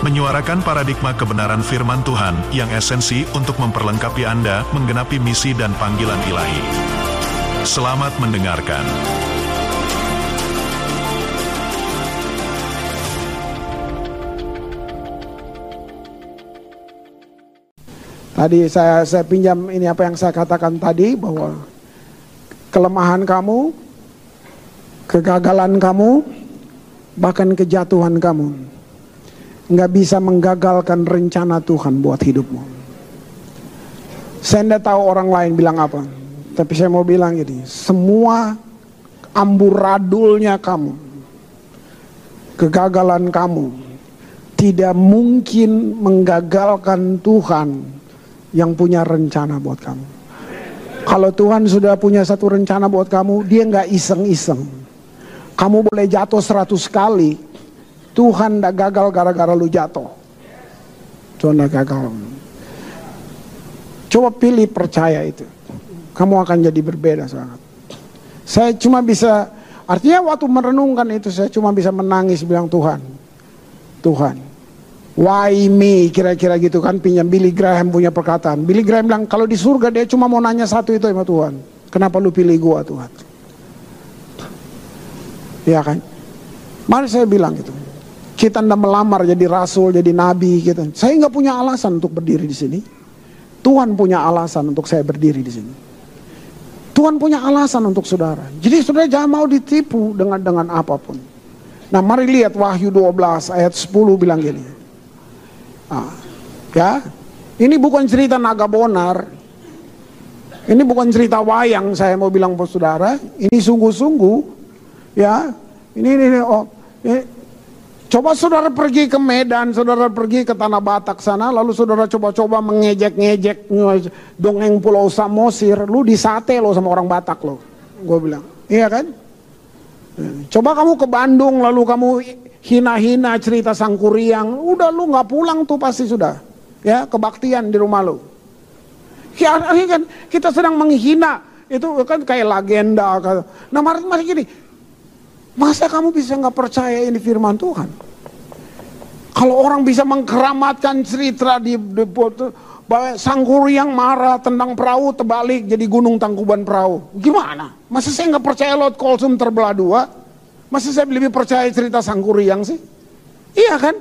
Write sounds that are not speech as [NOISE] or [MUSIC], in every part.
menyuarakan paradigma kebenaran firman Tuhan yang esensi untuk memperlengkapi Anda menggenapi misi dan panggilan ilahi. Selamat mendengarkan. Tadi saya saya pinjam ini apa yang saya katakan tadi bahwa kelemahan kamu, kegagalan kamu, bahkan kejatuhan kamu nggak bisa menggagalkan rencana Tuhan buat hidupmu. Saya tidak tahu orang lain bilang apa, tapi saya mau bilang gini, semua amburadulnya kamu, kegagalan kamu, tidak mungkin menggagalkan Tuhan yang punya rencana buat kamu. Kalau Tuhan sudah punya satu rencana buat kamu, dia nggak iseng-iseng. Kamu boleh jatuh seratus kali, Tuhan tidak gagal gara-gara lu jatuh. Tuhan tidak gagal. Coba pilih percaya itu. Kamu akan jadi berbeda sangat. Saya cuma bisa, artinya waktu merenungkan itu saya cuma bisa menangis bilang Tuhan. Tuhan. Why me? Kira-kira gitu kan pinjam Billy Graham punya perkataan. Billy Graham bilang kalau di surga dia cuma mau nanya satu itu sama Tuhan. Kenapa lu pilih gua Tuhan? Ya kan? Mari saya bilang gitu. Kita tidak melamar jadi rasul, jadi nabi gitu. Saya nggak punya alasan untuk berdiri di sini. Tuhan punya alasan untuk saya berdiri di sini. Tuhan punya alasan untuk saudara. Jadi saudara jangan mau ditipu dengan dengan apa pun. Nah mari lihat Wahyu 12 ayat 10 bilang gini. Ah, ya, ini bukan cerita naga bonar. Ini bukan cerita wayang saya mau bilang buat saudara. Ini sungguh-sungguh, ya. Ini ini, ini oh, ini, Coba saudara pergi ke Medan, saudara pergi ke Tanah Batak sana, lalu saudara coba-coba mengejek-ngejek dongeng Pulau Samosir, lu disate lo sama orang Batak lo. Gue bilang, iya kan? Coba kamu ke Bandung, lalu kamu hina-hina cerita Sangkuriang, udah lu nggak pulang tuh pasti sudah. Ya, kebaktian di rumah lu. Ya, kan kita sedang menghina, itu kan kayak legenda. Nah, mari, mari gini, Masa kamu bisa nggak percaya ini firman Tuhan? Kalau orang bisa mengkeramatkan cerita di, di, di Sangkuriang marah tentang perahu terbalik jadi gunung tangkuban perahu. Gimana? Masa saya nggak percaya Lord Colsum terbelah dua? Masa saya lebih percaya cerita Sangkuriang sih? Iya kan?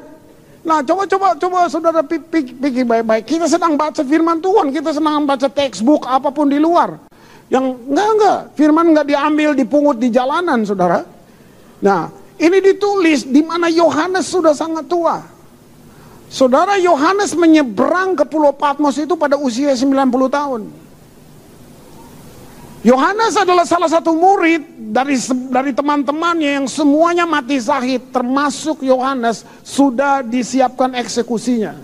Nah coba coba saudara pikir baik-baik. Kita sedang baca firman Tuhan, kita sedang baca textbook apa pun di luar. Yang enggak enggak, firman enggak diambil dipungut di jalanan saudara. Nah, ini ditulis di mana Yohanes sudah sangat tua. Saudara Yohanes menyeberang ke Pulau Patmos itu pada usia 90 tahun. Yohanes adalah salah satu murid dari dari teman-temannya yang semuanya mati sahid, termasuk Yohanes sudah disiapkan eksekusinya.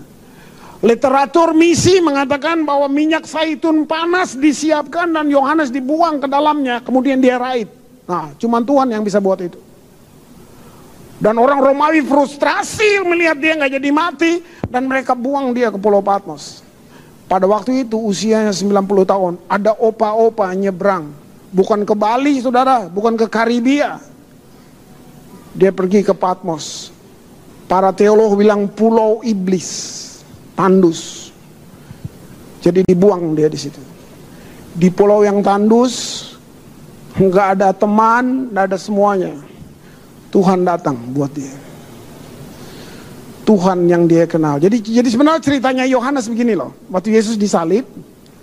Literatur misi mengatakan bahwa minyak zaitun panas disiapkan dan Yohanes dibuang ke dalamnya, kemudian dia raib. Nah, cuman Tuhan yang bisa buat itu. Dan orang Romawi frustrasi melihat dia nggak jadi mati dan mereka buang dia ke Pulau Patmos. Pada waktu itu usianya 90 tahun, ada opa-opa nyebrang. Bukan ke Bali saudara, bukan ke Karibia. Dia pergi ke Patmos. Para teolog bilang pulau iblis, tandus. Jadi dibuang dia di situ. Di pulau yang tandus, nggak ada teman, nggak ada semuanya Tuhan datang buat dia. Tuhan yang dia kenal. Jadi jadi sebenarnya ceritanya Yohanes begini loh. Waktu Yesus disalib,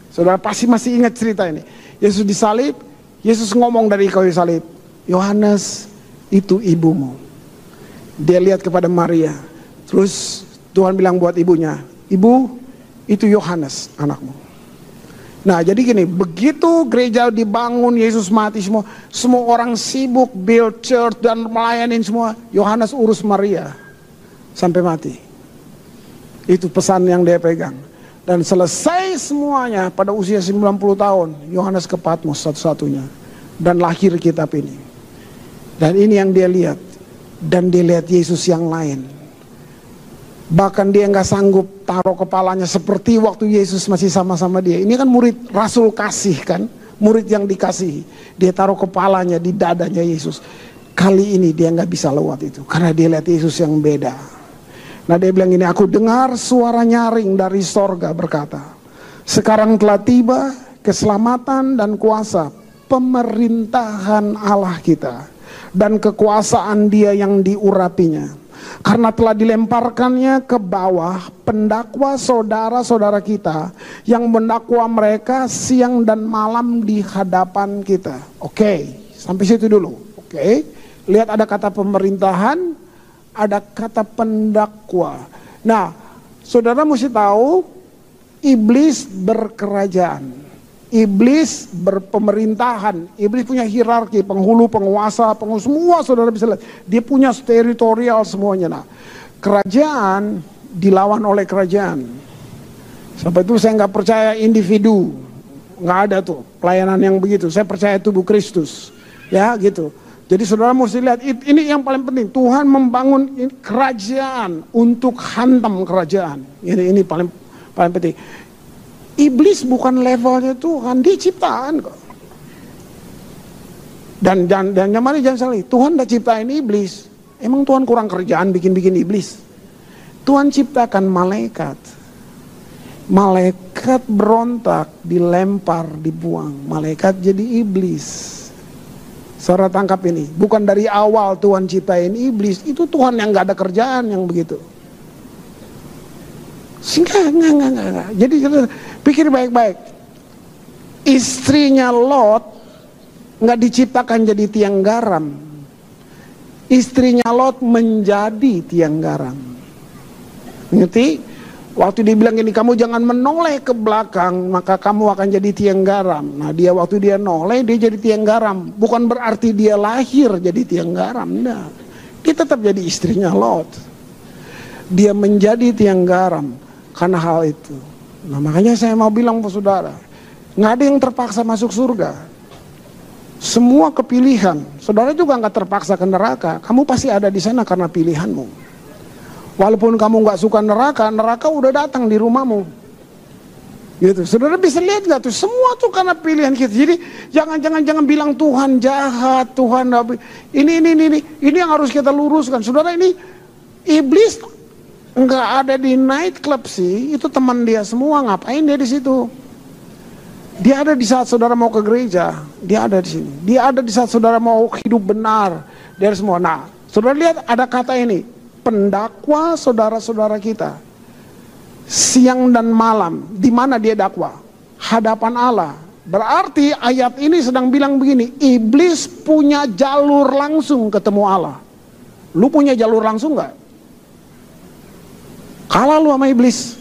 saudara pasti masih ingat cerita ini. Yesus disalib, Yesus ngomong dari kayu salib, Yohanes itu ibumu. Dia lihat kepada Maria. Terus Tuhan bilang buat ibunya, ibu itu Yohanes anakmu. Nah jadi gini, begitu gereja dibangun, Yesus mati semua, semua orang sibuk build church dan melayani semua, Yohanes urus Maria sampai mati. Itu pesan yang dia pegang. Dan selesai semuanya pada usia 90 tahun, Yohanes ke Patmos satu-satunya. Dan lahir kitab ini. Dan ini yang dia lihat. Dan dia lihat Yesus yang lain. Bahkan dia nggak sanggup taruh kepalanya seperti waktu Yesus masih sama-sama dia. Ini kan murid Rasul kasih kan. Murid yang dikasih. Dia taruh kepalanya di dadanya Yesus. Kali ini dia nggak bisa lewat itu. Karena dia lihat Yesus yang beda. Nah dia bilang ini, aku dengar suara nyaring dari sorga berkata, sekarang telah tiba keselamatan dan kuasa pemerintahan Allah kita dan kekuasaan dia yang diurapinya. Karena telah dilemparkannya ke bawah pendakwa saudara-saudara kita yang mendakwa mereka siang dan malam di hadapan kita. Oke, sampai situ dulu. Oke, lihat ada kata pemerintahan, ada kata pendakwa. Nah, saudara mesti tahu iblis berkerajaan. Iblis berpemerintahan, iblis punya hierarki, penghulu, penguasa, penghulu, semua saudara bisa lihat. Dia punya teritorial semuanya. Nah, kerajaan dilawan oleh kerajaan. Sampai itu saya nggak percaya individu, nggak ada tuh pelayanan yang begitu. Saya percaya tubuh Kristus, ya gitu. Jadi saudara mesti lihat ini yang paling penting. Tuhan membangun kerajaan untuk hantam kerajaan. Ini ini paling paling penting. Iblis bukan levelnya Tuhan, dia ciptaan kok. Dan dan dan yang jangan salah, Tuhan udah ciptain iblis. Emang Tuhan kurang kerjaan bikin-bikin iblis? Tuhan ciptakan malaikat. Malaikat berontak, dilempar, dibuang. Malaikat jadi iblis. Saudara tangkap ini, bukan dari awal Tuhan ciptain iblis, itu Tuhan yang nggak ada kerjaan yang begitu. Enggak, enggak, enggak, enggak. Jadi pikir baik-baik. Istrinya Lot nggak diciptakan jadi tiang garam. Istrinya Lot menjadi tiang garam. Ngerti? Waktu dibilang ini kamu jangan menoleh ke belakang maka kamu akan jadi tiang garam. Nah dia waktu dia noleh dia jadi tiang garam. Bukan berarti dia lahir jadi tiang garam. Nah, dia tetap jadi istrinya Lot. Dia menjadi tiang garam karena hal itu. Nah makanya saya mau bilang ke saudara, nggak ada yang terpaksa masuk surga. Semua kepilihan, saudara juga nggak terpaksa ke neraka. Kamu pasti ada di sana karena pilihanmu. Walaupun kamu nggak suka neraka, neraka udah datang di rumahmu. Gitu. Saudara bisa lihat nggak tuh semua tuh karena pilihan kita. Jadi jangan jangan jangan bilang Tuhan jahat, Tuhan ini ini ini ini ini yang harus kita luruskan. Saudara ini iblis nggak ada di night club sih, itu teman dia semua. Ngapain dia di situ? Dia ada di saat saudara mau ke gereja, dia ada di sini. Dia ada di saat saudara mau hidup benar, dia semua. Nah, saudara lihat ada kata ini, pendakwa saudara-saudara kita. Siang dan malam. Di mana dia dakwa? Hadapan Allah. Berarti ayat ini sedang bilang begini. Iblis punya jalur langsung ketemu Allah. Lu punya jalur langsung nggak kalah lu sama iblis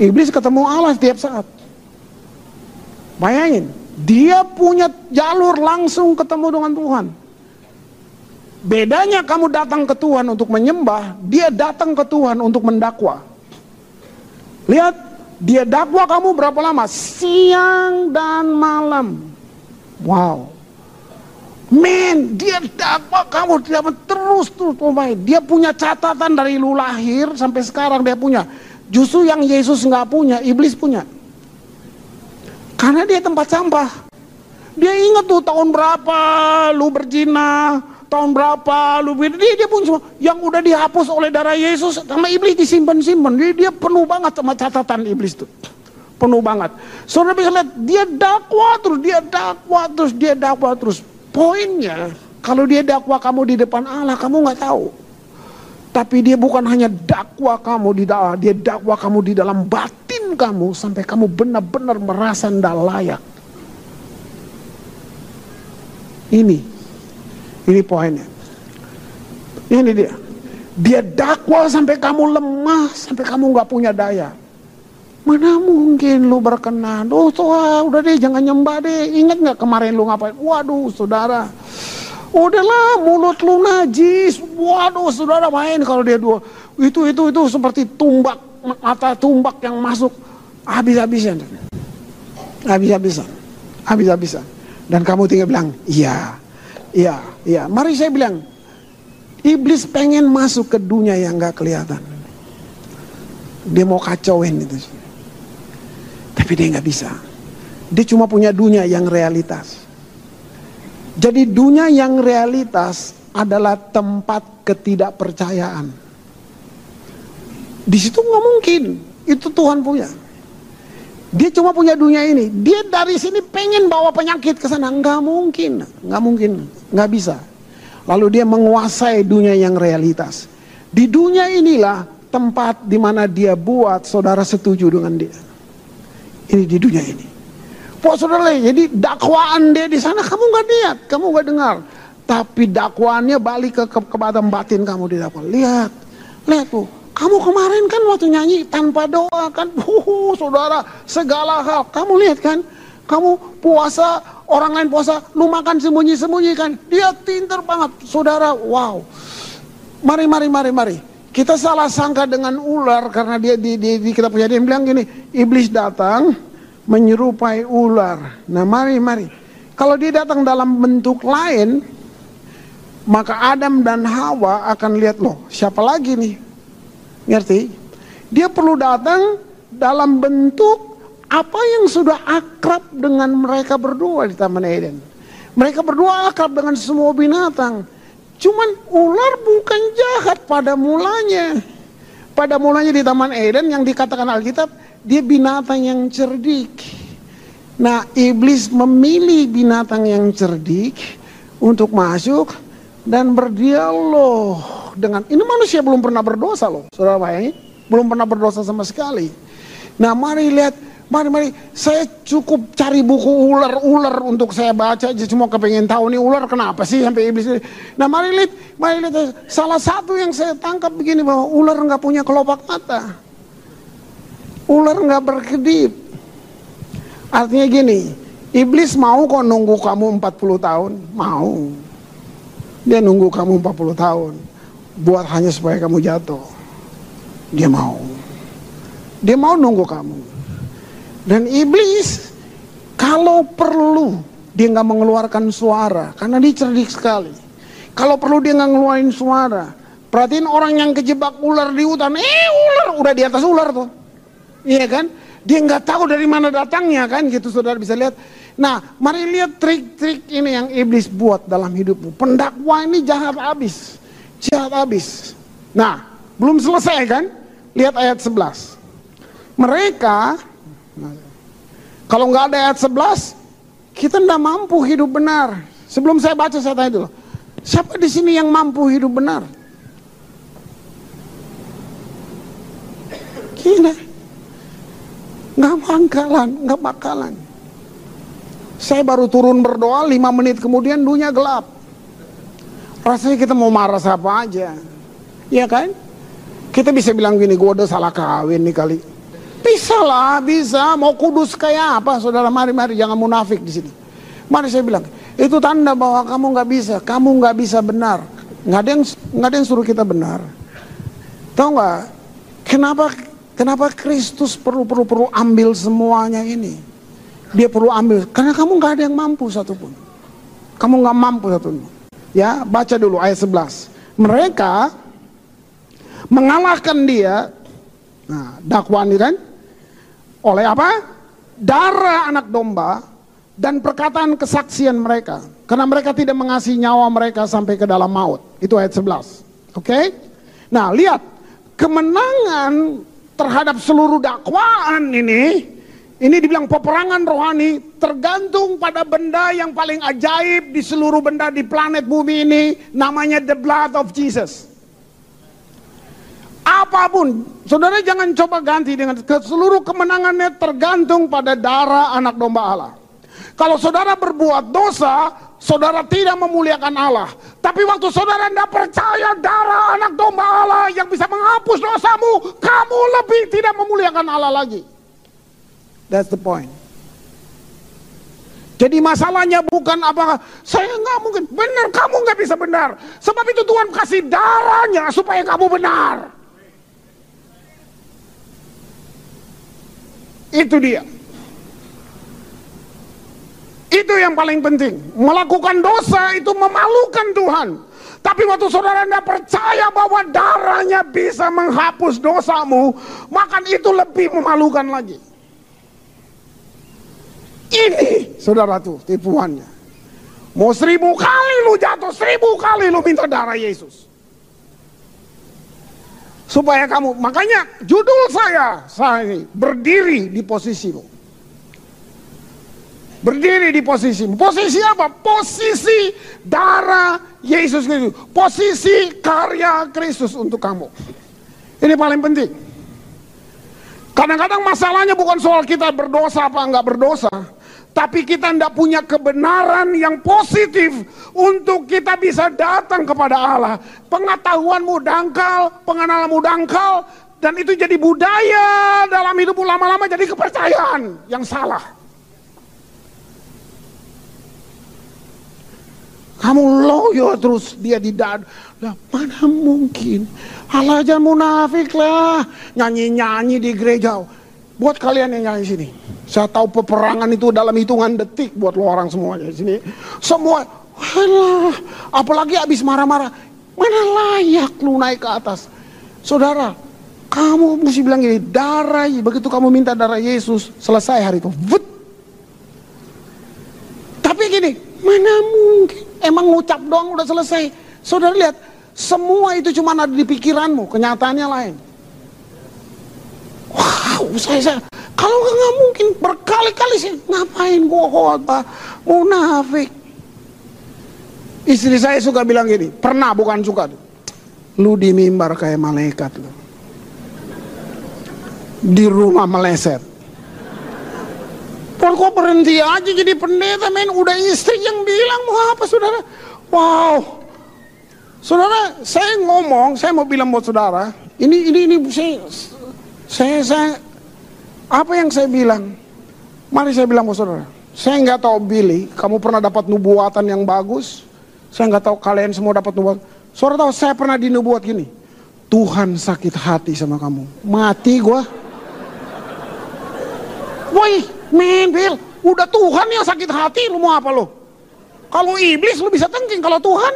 iblis ketemu Allah setiap saat bayangin dia punya jalur langsung ketemu dengan Tuhan Bedanya kamu datang ke Tuhan untuk menyembah, dia datang ke Tuhan untuk mendakwa. Lihat, dia dakwa kamu berapa lama? Siang dan malam. Wow. Men, dia dakwa kamu tidak terus terus main. Dia punya catatan dari lu lahir sampai sekarang dia punya. Justru yang Yesus nggak punya, iblis punya. Karena dia tempat sampah. Dia ingat tuh tahun berapa lu berzina, tahun berapa lu dia, dia pun semua yang udah dihapus oleh darah Yesus sama iblis disimpan-simpan dia, dia penuh banget sama catatan iblis tuh penuh banget saudara bisa lihat dia dakwa terus dia dakwa terus dia dakwa terus poinnya kalau dia dakwa kamu di depan Allah kamu nggak tahu tapi dia bukan hanya dakwa kamu di dalam dia dakwa kamu di dalam batin kamu sampai kamu benar-benar merasa tidak layak ini ini poinnya. Ini dia. Dia dakwa sampai kamu lemah, sampai kamu nggak punya daya. Mana mungkin lu berkenan? Oh, tua, udah deh jangan nyembah deh. Ingat nggak kemarin lu ngapain? Waduh, saudara. Udahlah mulut lu najis. Waduh, saudara main kalau dia dua. Itu itu itu seperti tumbak mata tumbak yang masuk habis-habisan. Habis-habisan. Habis-habisan. Dan kamu tinggal bilang, iya, iya, iya. Mari saya bilang, iblis pengen masuk ke dunia yang gak kelihatan. Dia mau kacauin itu. Tapi dia nggak bisa. Dia cuma punya dunia yang realitas. Jadi dunia yang realitas adalah tempat ketidakpercayaan. Di situ nggak mungkin. Itu Tuhan punya. Dia cuma punya dunia ini. Dia dari sini pengen bawa penyakit ke sana. Nggak mungkin. Nggak mungkin. Nggak bisa. Lalu dia menguasai dunia yang realitas. Di dunia inilah tempat di mana dia buat saudara setuju dengan dia. Ini di dunia ini. Pak saudara, jadi dakwaan dia di sana kamu nggak lihat, kamu nggak dengar. Tapi dakwaannya balik ke, ke, batin kamu di dakwaan. Lihat, lihat tuh. Kamu kemarin kan waktu nyanyi tanpa doa kan, [LAUGHS] uh, saudara segala hal. Kamu lihat kan, kamu puasa, orang lain puasa, lu makan sembunyi-sembunyi kan. Dia pinter banget, saudara. Wow. Mari, mari, mari, mari. Kita salah sangka dengan ular karena dia di, di, di kita punya dia bilang gini, iblis datang menyerupai ular. Nah, mari mari. Kalau dia datang dalam bentuk lain, maka Adam dan Hawa akan lihat loh, siapa lagi nih? Ngerti? Dia perlu datang dalam bentuk apa yang sudah akrab dengan mereka berdua di Taman Eden. Mereka berdua akrab dengan semua binatang. Cuman ular bukan jahat pada mulanya. Pada mulanya di Taman Eden yang dikatakan Alkitab, dia binatang yang cerdik. Nah, iblis memilih binatang yang cerdik untuk masuk dan berdialog dengan ini manusia belum pernah berdosa loh, saudara bayangin, belum pernah berdosa sama sekali. Nah, mari lihat Mari, mari, saya cukup cari buku ular-ular untuk saya baca aja cuma kepengen tahu nih ular kenapa sih sampai iblis ini. Nah mari lihat, mari lihat, salah satu yang saya tangkap begini bahwa ular nggak punya kelopak mata. Ular nggak berkedip. Artinya gini, iblis mau kok nunggu kamu 40 tahun, mau. Dia nunggu kamu 40 tahun, buat hanya supaya kamu jatuh. Dia mau. Dia mau nunggu kamu. Dan iblis kalau perlu dia nggak mengeluarkan suara karena dia cerdik sekali. Kalau perlu dia nggak ngeluarin suara. Perhatiin orang yang kejebak ular di hutan, eh ular udah di atas ular tuh, iya kan? Dia nggak tahu dari mana datangnya kan, gitu saudara bisa lihat. Nah, mari lihat trik-trik ini yang iblis buat dalam hidupmu. Pendakwa ini jahat habis, jahat habis. Nah, belum selesai kan? Lihat ayat 11. Mereka kalau nggak ada ayat 11, kita tidak mampu hidup benar. Sebelum saya baca saya tanya dulu, siapa di sini yang mampu hidup benar? Gila, nggak bakalan, nggak bakalan. Saya baru turun berdoa, lima menit kemudian dunia gelap. Rasanya kita mau marah siapa aja, ya kan? Kita bisa bilang gini, gue udah salah kawin nih kali. Bisa lah, bisa. Mau kudus kayak apa, saudara? Mari, mari, jangan munafik di sini. Mari saya bilang, itu tanda bahwa kamu nggak bisa, kamu nggak bisa benar. Nggak ada yang nggak ada yang suruh kita benar. Tahu nggak? Kenapa kenapa Kristus perlu perlu perlu ambil semuanya ini? Dia perlu ambil karena kamu nggak ada yang mampu satupun. Kamu nggak mampu satupun. Ya, baca dulu ayat 11. Mereka mengalahkan dia. Nah, dakwaan ini kan oleh apa? Darah anak domba dan perkataan kesaksian mereka. Karena mereka tidak mengasihi nyawa mereka sampai ke dalam maut. Itu ayat 11. Oke? Okay? Nah, lihat kemenangan terhadap seluruh dakwaan ini ini dibilang peperangan rohani tergantung pada benda yang paling ajaib di seluruh benda di planet bumi ini namanya the blood of Jesus. Apa pun, saudara jangan coba ganti dengan seluruh kemenangannya tergantung pada darah anak domba Allah. Kalau saudara berbuat dosa, saudara tidak memuliakan Allah. Tapi waktu saudara tidak percaya darah anak domba Allah yang bisa menghapus dosamu, kamu lebih tidak memuliakan Allah lagi. That's the point. Jadi masalahnya bukan apa saya nggak mungkin benar kamu nggak bisa benar. Sebab itu Tuhan kasih darahnya supaya kamu benar. Itu dia. Itu yang paling penting. Melakukan dosa itu memalukan Tuhan. Tapi waktu saudara anda percaya bahwa darahnya bisa menghapus dosamu, maka itu lebih memalukan lagi. Ini saudara tuh tipuannya. Mau seribu kali lu jatuh, seribu kali lu minta darah Yesus. Supaya kamu, makanya judul saya, saya ini, berdiri di posisimu. Berdiri di posisi. Posisi apa? Posisi darah Yesus Kristus. Posisi karya Kristus untuk kamu. Ini paling penting. Kadang-kadang masalahnya bukan soal kita berdosa apa enggak berdosa. Tapi kita tidak punya kebenaran yang positif untuk kita bisa datang kepada Allah. Pengetahuanmu dangkal, pengenalanmu dangkal, dan itu jadi budaya dalam hidupmu lama-lama jadi kepercayaan yang salah. Kamu loyo terus dia di. Lah, mana mungkin? Allah aja munafik lah. Nyanyi-nyanyi di gereja. Buat kalian yang nyanyi sini. Saya tahu peperangan itu dalam hitungan detik buat lo orang semuanya di sini. Semua, alah, apalagi habis marah-marah. Mana layak lu naik ke atas? Saudara, kamu mesti bilang gini, darah, begitu kamu minta darah Yesus, selesai hari itu. Vut. Tapi gini, mana mungkin? Emang ngucap doang udah selesai. Saudara lihat, semua itu cuma ada di pikiranmu, kenyataannya lain. Wow, saya, saya kalau nggak mungkin berkali-kali sih ngapain gua khotbah munafik. Istri saya suka bilang gini, pernah bukan suka tuh. Lu di mimbar kayak malaikat lu. Di rumah meleset. Pon kok berhenti aja jadi pendeta men udah istri yang bilang mau apa saudara wow saudara saya ngomong saya mau bilang buat saudara ini ini ini saya saya, saya apa yang saya bilang? Mari saya bilang saudara. Saya nggak tahu Billy kamu pernah dapat nubuatan yang bagus? Saya nggak tahu kalian semua dapat nubuatan saudara tahu saya pernah dinubuat gini. Tuhan sakit hati sama kamu. Mati gua. Woi, men, Bill, udah Tuhan yang sakit hati, lu mau apa lu? Kalau iblis lu bisa tengking, kalau Tuhan,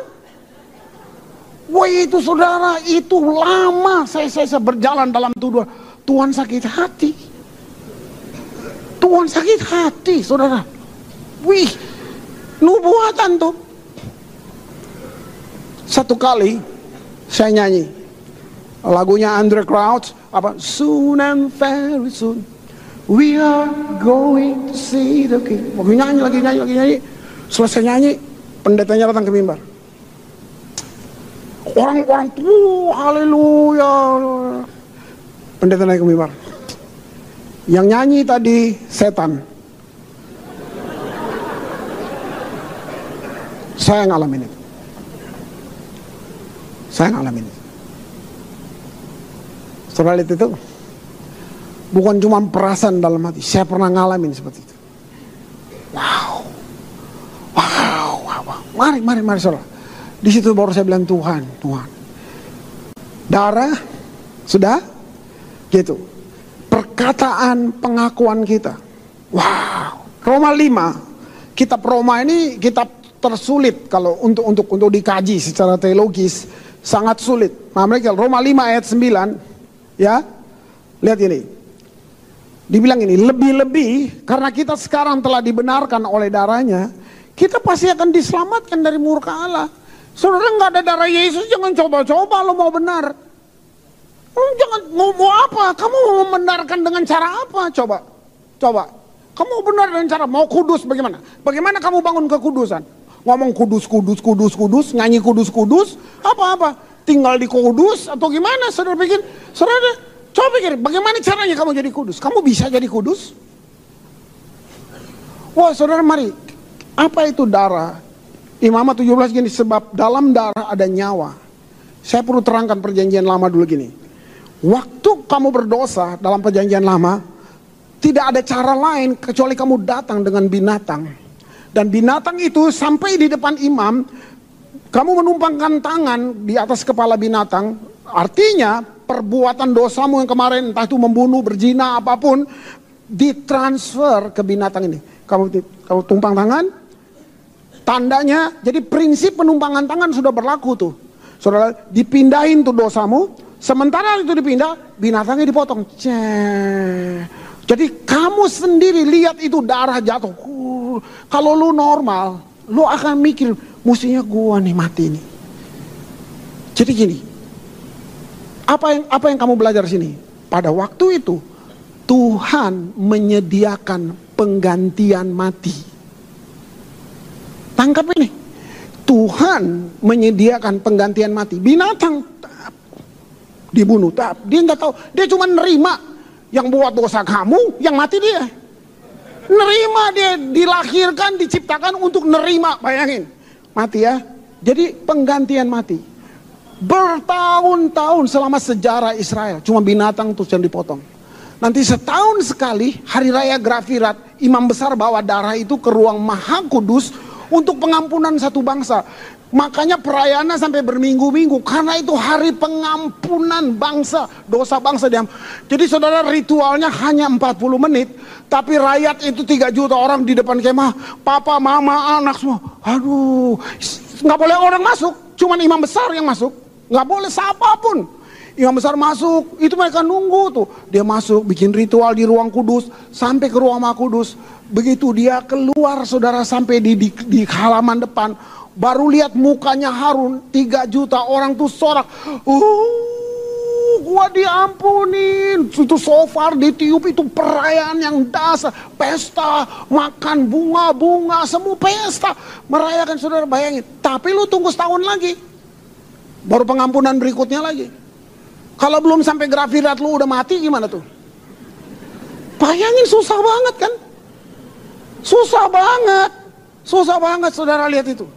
woi itu saudara, itu lama saya, saya, saya berjalan dalam tuduhan. Tuhan sakit hati. Tuhan sakit hati, saudara. Wih, nubuatan tuh. Satu kali saya nyanyi lagunya Andre Crouch apa Soon and very soon We are going to see the king. Lagi nyanyi, lagi nyanyi, lagi nyanyi. Selesai nyanyi, pendetanya datang ke mimbar. Orang-orang tuh, haleluya. Pendeta naik ke mimbar. Yang nyanyi tadi setan. Saya ngalamin itu. Saya ngalamin itu. Saudara lihat itu? Bukan cuma perasaan dalam hati. Saya pernah ngalamin seperti itu. Wow. Wow, wow, wow. Mari, mari, mari saudara. Di situ baru saya bilang Tuhan, Tuhan. Darah, sudah? Gitu. Perkataan pengakuan kita. Wow. Roma 5. Kitab Roma ini kitab tersulit kalau untuk untuk untuk dikaji secara teologis sangat sulit. Nah, mereka Roma 5 ayat 9 ya. Lihat ini. Dibilang ini, lebih-lebih karena kita sekarang telah dibenarkan oleh darahnya, kita pasti akan diselamatkan dari murka Allah. Saudara nggak ada darah Yesus, jangan coba-coba lo mau benar. Jangan mau, apa? Kamu mau membenarkan dengan cara apa? Coba, coba. Kamu benar dengan cara mau kudus bagaimana? Bagaimana kamu bangun kekudusan? Ngomong kudus, kudus, kudus, kudus, nyanyi kudus, kudus, apa-apa? Tinggal di kudus atau gimana? Saudara pikir, saudara Coba pikir, bagaimana caranya kamu jadi kudus? Kamu bisa jadi kudus? Wah saudara mari, apa itu darah? Imamat 17 gini, sebab dalam darah ada nyawa. Saya perlu terangkan perjanjian lama dulu gini. Waktu kamu berdosa dalam perjanjian lama, tidak ada cara lain kecuali kamu datang dengan binatang. Dan binatang itu sampai di depan imam, kamu menumpangkan tangan di atas kepala binatang, artinya perbuatan dosamu yang kemarin entah itu membunuh, berzina apa pun, ditransfer ke binatang ini. Kamu kamu tumpang tangan, tandanya, jadi prinsip penumpangan tangan sudah berlaku tuh. Saudara, dipindahin tuh dosamu, sementara itu dipindah, binatangnya dipotong. Ceh. Jadi kamu sendiri lihat itu darah jatuh. Uh, kalau lu normal, lu akan mikir, mestinya gua nih mati nih. Jadi gini, apa yang apa yang kamu belajar sini? Pada waktu itu Tuhan menyediakan penggantian mati. Tangkap ini. Tuhan menyediakan penggantian mati. Binatang dibunuh, tak dia nggak tahu. Dia cuma nerima yang buat dosa kamu, yang mati dia. Nerima dia dilahirkan, diciptakan untuk nerima. Bayangin, mati ya. Jadi penggantian mati. Bertahun-tahun selama sejarah Israel, cuma binatang tuh yang dipotong. Nanti setahun sekali hari raya Grafirat, imam besar bawa darah itu ke ruang maha kudus untuk pengampunan satu bangsa. Makanya perayaannya sampai berminggu-minggu karena itu hari pengampunan bangsa, dosa bangsa diam. Jadi saudara ritualnya hanya 40 menit, tapi rakyat itu 3 juta orang di depan kemah, papa, mama, anak semua. Aduh, nggak boleh orang masuk, cuman imam besar yang masuk, nggak boleh siapa pun. Imam besar masuk, itu mereka nunggu tuh. Dia masuk, bikin ritual di ruang kudus, sampai ke ruang kudus. Begitu dia keluar, saudara sampai di, di, di halaman depan, baru lihat mukanya Harun, tiga juta orang tuh sorak. Uh, gua diampunin. Itu so far ditiup itu perayaan yang dasar. Pesta, makan bunga-bunga, semua pesta. Merayakan saudara bayangin. Tapi lu tunggu setahun lagi. Baru pengampunan berikutnya lagi. Kalau belum sampai grafirat lu udah mati gimana tuh? Bayangin susah banget kan? Susah banget. Susah banget saudara lihat itu.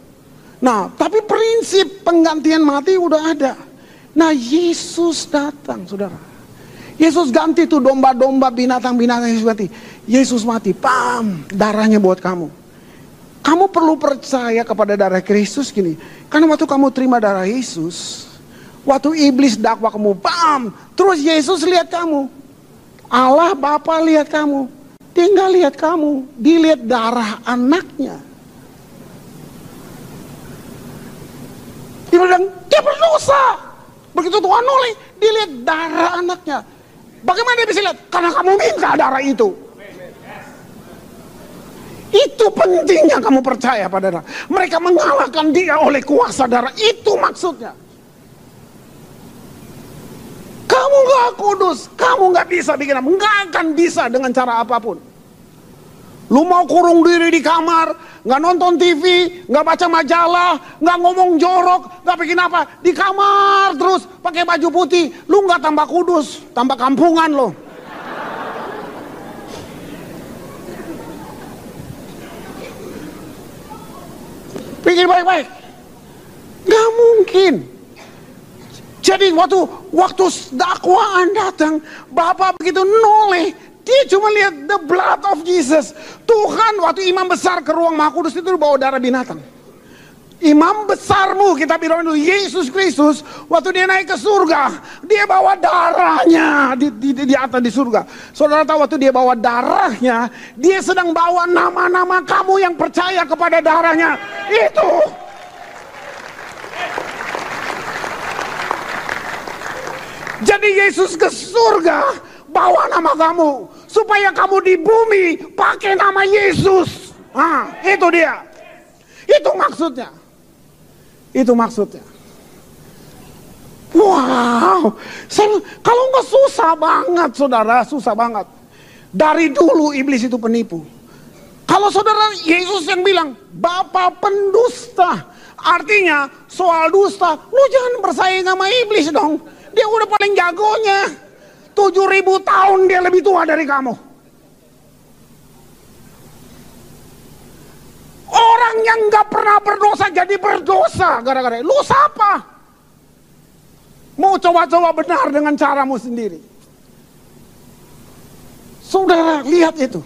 Nah, tapi prinsip penggantian mati udah ada. Nah, Yesus datang, saudara. Yesus ganti tuh domba-domba binatang-binatang Yesus mati. Yesus mati, pam, darahnya buat kamu. Kamu perlu percaya kepada darah Kristus gini. Karena waktu kamu terima darah Yesus, waktu iblis dakwa kamu, pam, terus Yesus lihat kamu. Allah Bapa lihat kamu. Tinggal lihat kamu, dilihat darah anaknya. Dia bilang, dia berdosa. Begitu Tuhan noleh, dilihat darah anaknya. Bagaimana dia bisa lihat? Karena kamu minta darah itu. Itu pentingnya kamu percaya pada darah. Mereka mengalahkan dia oleh kuasa darah. Itu maksudnya. Kamu gak kudus, kamu gak bisa bikin apa, gak akan bisa dengan cara apa pun. Lu mau kurung diri di kamar, nggak nonton TV, nggak baca majalah, nggak ngomong jorok, nggak bikin apa, di kamar terus pakai baju putih, lu nggak tambah kudus, tambah kampungan lo. Pikir baik-baik, nggak mungkin. Jadi waktu waktu dakwaan datang, Bapak begitu noleh, dia cuma lihat the blood of Jesus. Tuhan waktu imam besar ke ruang maha kudus itu bawa darah binatang. Imam besarmu kita bilang itu Yesus Kristus waktu dia naik ke surga dia bawa darahnya di, di, di atas di surga. Saudara tahu waktu dia bawa darahnya dia sedang bawa nama-nama kamu yang percaya kepada darahnya itu. Jadi Yesus ke surga bawa nama kamu supaya kamu di bumi pakai nama Yesus. Ah, itu dia. Itu maksudnya. Itu maksudnya. Wow, saya, kalau nggak susah banget, saudara, susah banget. Dari dulu iblis itu penipu. Kalau saudara Yesus yang bilang, Bapak pendusta, artinya soal dusta, lu jangan bersaing sama iblis dong. Dia udah paling jagonya. Tujuh ribu tahun dia lebih tua dari kamu. Orang yang gak pernah berdosa jadi berdosa gara-gara lu siapa? Mau coba-coba benar dengan caramu sendiri. Saudara lihat itu.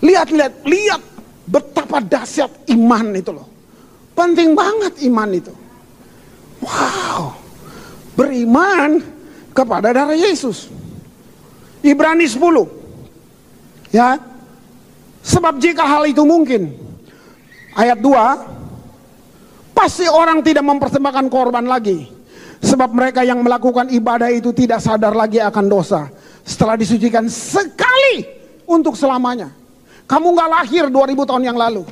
Lihat, lihat, lihat betapa dahsyat iman itu loh. Penting banget iman itu. Wow. Beriman kepada darah Yesus. Ibrani 10. Ya. Sebab jika hal itu mungkin, ayat 2, pasti orang tidak mempersembahkan korban lagi. Sebab mereka yang melakukan ibadah itu tidak sadar lagi akan dosa. Setelah disucikan sekali untuk selamanya. Kamu nggak lahir 2000 tahun yang lalu.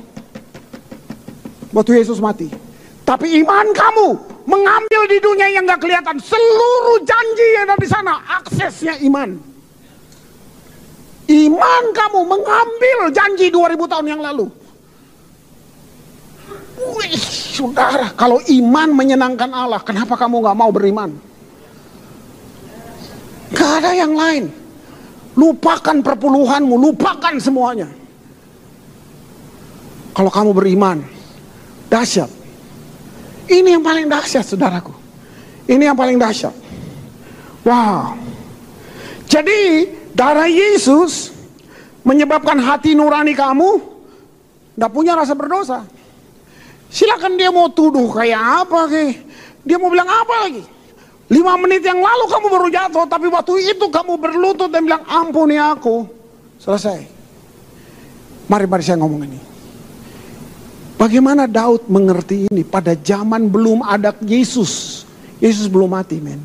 Waktu Yesus mati. Tapi iman kamu mengambil di dunia yang nggak kelihatan seluruh janji yang ada di sana. Aksesnya iman. Iman kamu mengambil janji 2000 tahun yang lalu. Wih, saudara, kalau iman menyenangkan Allah, kenapa kamu nggak mau beriman? Gak ada yang lain. Lupakan perpuluhanmu, lupakan semuanya. Kalau kamu beriman, dahsyat. Ini yang paling dahsyat, saudaraku. Ini yang paling dahsyat. Wow. Jadi, darah Yesus menyebabkan hati nurani kamu tidak punya rasa berdosa. Silakan dia mau tuduh kayak apa kayak. Dia mau bilang apa lagi? Lima menit yang lalu kamu baru jatuh, tapi waktu itu kamu berlutut dan bilang ampuni aku. Selesai. Mari mari saya ngomong ini. Bagaimana Daud mengerti ini pada zaman belum ada Yesus. Yesus belum mati, men.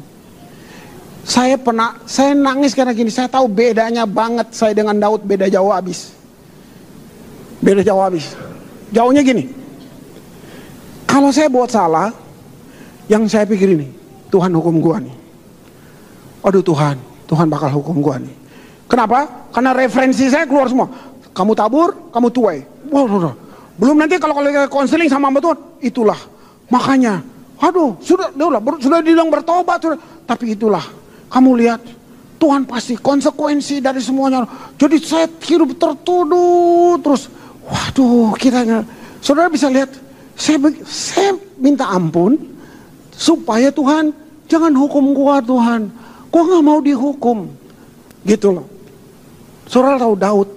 Saya pernah, saya nangis karena gini, saya tahu bedanya banget saya dengan Daud, beda jauh habis. Beda jauh habis. Jauhnya gini, kalau saya buat salah, yang saya pikir ini, Tuhan hukum gua nih. Aduh Tuhan, Tuhan bakal hukum gua nih. Kenapa? Karena referensi saya keluar semua. Kamu tabur, kamu tuai. Wow, wow. Belum nanti kalau kalau konseling sama Mbak Tuhan, itulah. Makanya, aduh, sudah, sudah, sudah dibilang bertobat, sudah. Tapi itulah, kamu lihat, Tuhan pasti konsekuensi dari semuanya. Jadi saya hidup tertuduh terus. Waduh, kita saudara bisa lihat, saya, saya minta ampun supaya Tuhan jangan hukum gua Tuhan. Gua nggak mau dihukum, gitu loh. Saudara tahu Daud,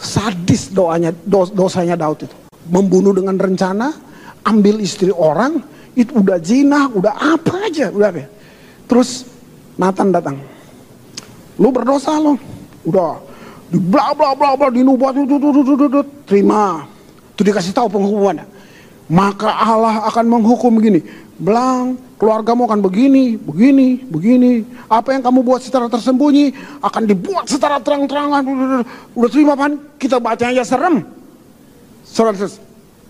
sadis doanya, dos, dosanya Daud itu, membunuh dengan rencana, ambil istri orang, itu udah zina, udah apa aja, udah apa. Terus Nathan datang. Lu berdosa lo. Udah. Di bla bla bla bla dinubuat terima. Itu dikasih tahu penghukumannya. Maka Allah akan menghukum begini. Belang, keluargamu akan begini, begini, begini. Apa yang kamu buat secara tersembunyi akan dibuat secara terang-terangan. Udah terima pan? Kita bacanya aja serem. Saudara,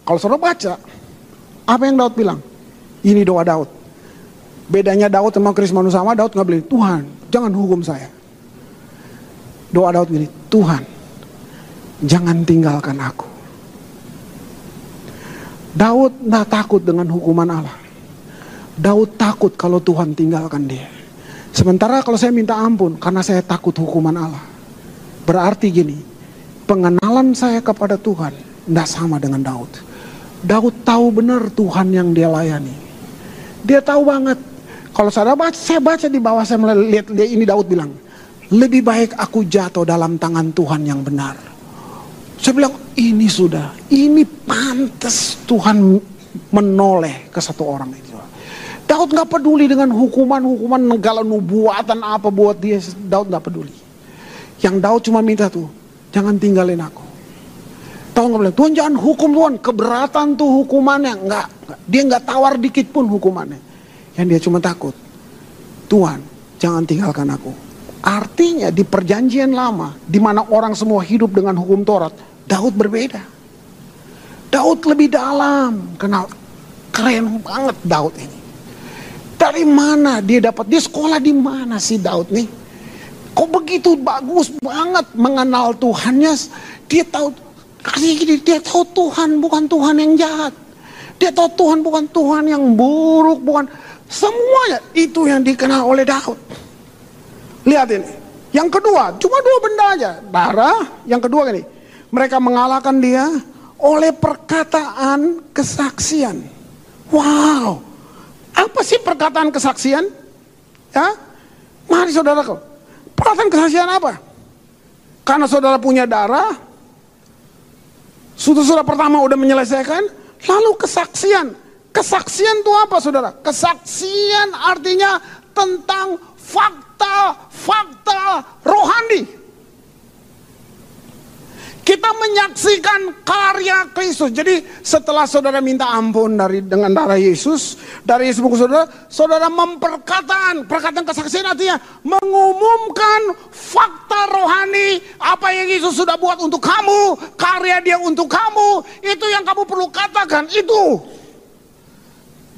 kalau saudara baca, apa yang Daud bilang? Ini doa Daud. Bedanya Daud sama Krismanus sama Daud nggak bilang Tuhan jangan hukum saya. Doa Daud gini Tuhan jangan tinggalkan aku. Daud nggak takut dengan hukuman Allah. Daud takut kalau Tuhan tinggalkan dia. Sementara kalau saya minta ampun karena saya takut hukuman Allah. Berarti gini, pengenalan saya kepada Tuhan tidak sama dengan Daud. Daud tahu benar Tuhan yang dia layani. Dia tahu banget. Kalau saya baca, saya baca di bawah saya melihat ini Daud bilang, lebih baik aku jatuh dalam tangan Tuhan yang benar. Saya bilang ini sudah, ini pantas Tuhan menoleh ke satu orang itu. Daud nggak peduli dengan hukuman-hukuman negala nubuatan apa buat dia. Daud nggak peduli. Yang Daud cuma minta tuh, jangan tinggalin aku. Tahu nggak bilang, Tuhan jangan hukum Tuhan, keberatan tuh hukumannya. Nggak, dia nggak tawar dikit pun hukumannya. Yang dia cuma takut, Tuhan jangan tinggalkan aku. Artinya di perjanjian lama, di mana orang semua hidup dengan hukum Taurat, Daud berbeda. Daud lebih dalam, kenal keren banget Daud ini. Dari mana dia dapat? Dia sekolah di mana sih Daud nih? Kok begitu bagus banget mengenal Tuhannya? Dia tahu kasih gini, dia tahu Tuhan bukan Tuhan yang jahat. Dia tahu Tuhan bukan Tuhan yang buruk, bukan semuanya itu yang dikenal oleh Daud. Lihat ini. Yang kedua, cuma dua benda aja. Darah, yang kedua ini. Mereka mengalahkan dia oleh perkataan kesaksian. Wow. Apa sih perkataan kesaksian? Ya, mari saudaraku. Perkataan kesaksian apa? Karena saudara punya darah, saudara pertama udah menyelesaikan, lalu kesaksian. Kesaksian itu apa saudara? Kesaksian artinya tentang fakta-fakta rohani. Menyaksikan karya Kristus. Jadi setelah saudara minta ampun dari dengan darah Yesus, dari Yesus bungkus saudara, saudara memperkataan, perkataan kesaksian artinya mengumumkan fakta rohani apa yang Yesus sudah buat untuk kamu, karya dia untuk kamu, itu yang kamu perlu katakan, itu.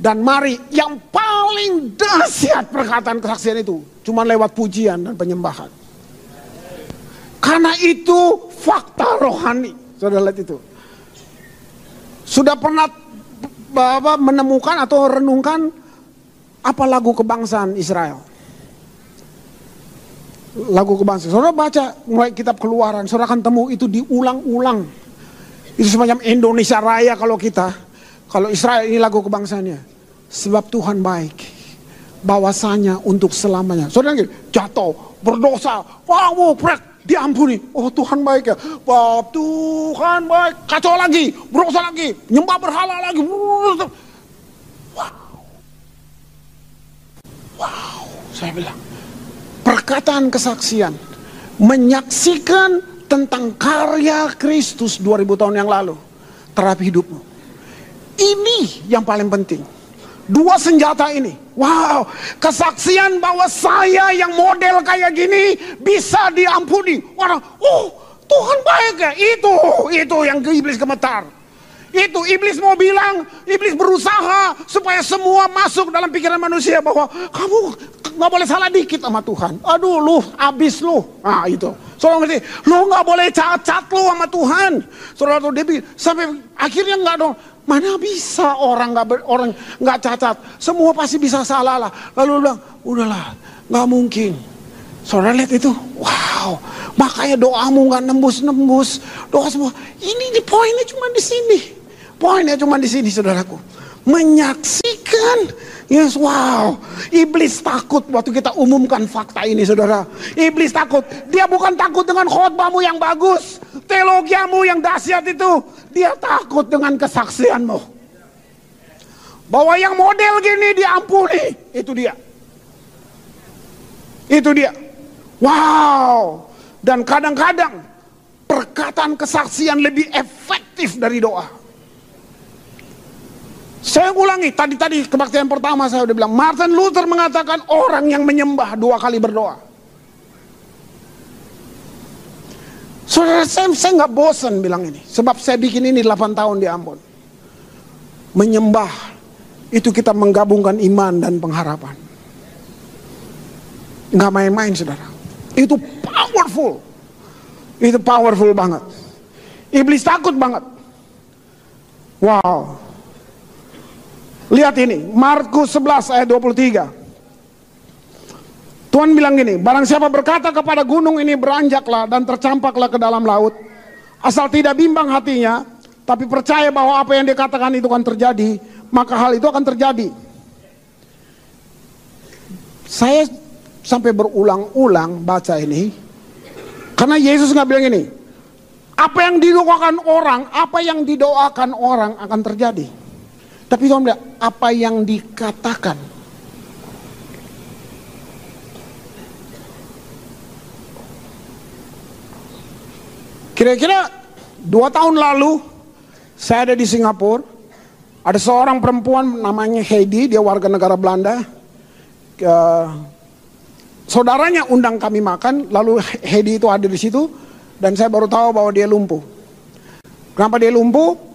Dan mari yang paling dahsyat perkataan kesaksian itu, cuma lewat pujian dan penyembahan. Karena itu fakta rohani. Saudara lihat itu. Sudah pernah Bapak menemukan atau renungkan apa lagu kebangsaan Israel? Lagu kebangsaan. Saudara baca mulai kitab keluaran, saudara akan temu itu diulang-ulang. Itu semacam Indonesia Raya kalau kita. Kalau Israel ini lagu kebangsaannya. Sebab Tuhan baik. Bahwasanya untuk selamanya. Saudara jatuh, berdosa, wow, prek, diampuni. Oh Tuhan baik ya. Bab Tuhan baik. Kacau lagi, berusaha lagi, nyembah berhala lagi. Wow. Wow, saya bilang. Perkataan kesaksian. Menyaksikan tentang karya Kristus 2000 tahun yang lalu. Terhadap hidupmu. Ini yang paling penting. Dua senjata ini. Wow, kesaksian bahwa saya yang model kayak gini bisa diampuni. Orang, oh Tuhan baik ya. Itu, itu yang ke iblis gemetar. Itu iblis mau bilang, iblis berusaha supaya semua masuk dalam pikiran manusia bahwa kamu nggak boleh salah dikit sama Tuhan. Aduh, lu abis lu. Ah itu. Saudara ngerti? Lu nggak boleh cacat lu sama Tuhan. Saudara tuh Debbie sampai akhirnya nggak dong. Mana bisa orang nggak orang nggak cacat? Semua pasti bisa salah lah. Lalu bilang, udahlah, nggak mungkin. Saudara lihat itu, wow. Makanya doamu nggak nembus-nembus. Doa semua. Ini di poinnya cuma di sini. Poinnya cuma di sini, saudaraku. Menyaksikan Yes, wow. Iblis takut waktu kita umumkan fakta ini, saudara. Iblis takut. Dia bukan takut dengan khotbahmu yang bagus. Teologiamu yang dahsyat itu. Dia takut dengan kesaksianmu. Bahwa yang model gini diampuni. Itu dia. Itu dia. Wow. Dan kadang-kadang perkataan kesaksian lebih efektif dari doa. Saya ulangi, tadi-tadi kebaktian pertama saya udah bilang, Martin Luther mengatakan orang yang menyembah dua kali berdoa. Saudara saya, saya nggak bosan bilang ini, sebab saya bikin ini 8 tahun di Ambon. Menyembah, itu kita menggabungkan iman dan pengharapan. Nggak main-main saudara. Itu powerful. Itu powerful banget. Iblis takut banget. Wow. Lihat ini, Markus 11 ayat 23. Tuhan bilang gini, barang siapa berkata kepada gunung ini beranjaklah dan tercampaklah ke dalam laut, asal tidak bimbang hatinya, tapi percaya bahwa apa yang dikatakan itu akan terjadi, maka hal itu akan terjadi. Saya sampai berulang-ulang baca ini, karena Yesus nggak bilang ini, apa yang didoakan orang, apa yang didoakan orang akan terjadi. Tapi bilang, apa yang dikatakan. Kira-kira dua tahun lalu, saya ada di Singapura. Ada seorang perempuan namanya Heidi, dia warga negara Belanda. Uh, saudaranya undang kami makan, lalu Heidi itu ada di situ, dan saya baru tahu bahwa dia lumpuh. Kenapa dia lumpuh?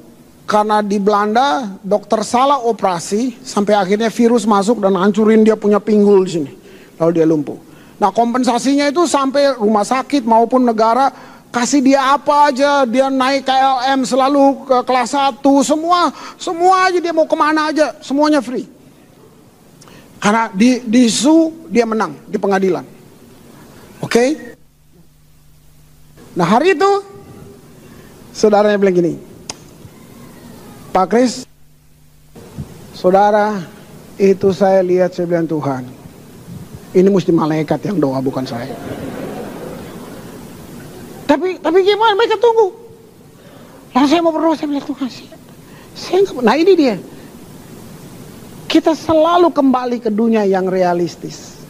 Karena di Belanda dokter salah operasi sampai akhirnya virus masuk dan hancurin dia punya pinggul di sini. Lalu dia lumpuh. Nah kompensasinya itu sampai rumah sakit maupun negara kasih dia apa aja, dia naik KLM selalu ke kelas 1, semua semua aja dia mau ke mana aja, semuanya free. Karena di di su dia menang di pengadilan. Oke? Okay? Nah hari itu saudaranya bilang gini, Pak Kris, saudara, itu saya lihat saya bilang Tuhan, ini mesti malaikat yang doa bukan saya. Tapi tapi gimana mereka tunggu. Lalu saya mau berdoa saya bilang Tuhan, saya enggak, nah ini dia. Kita selalu kembali ke dunia yang realistis.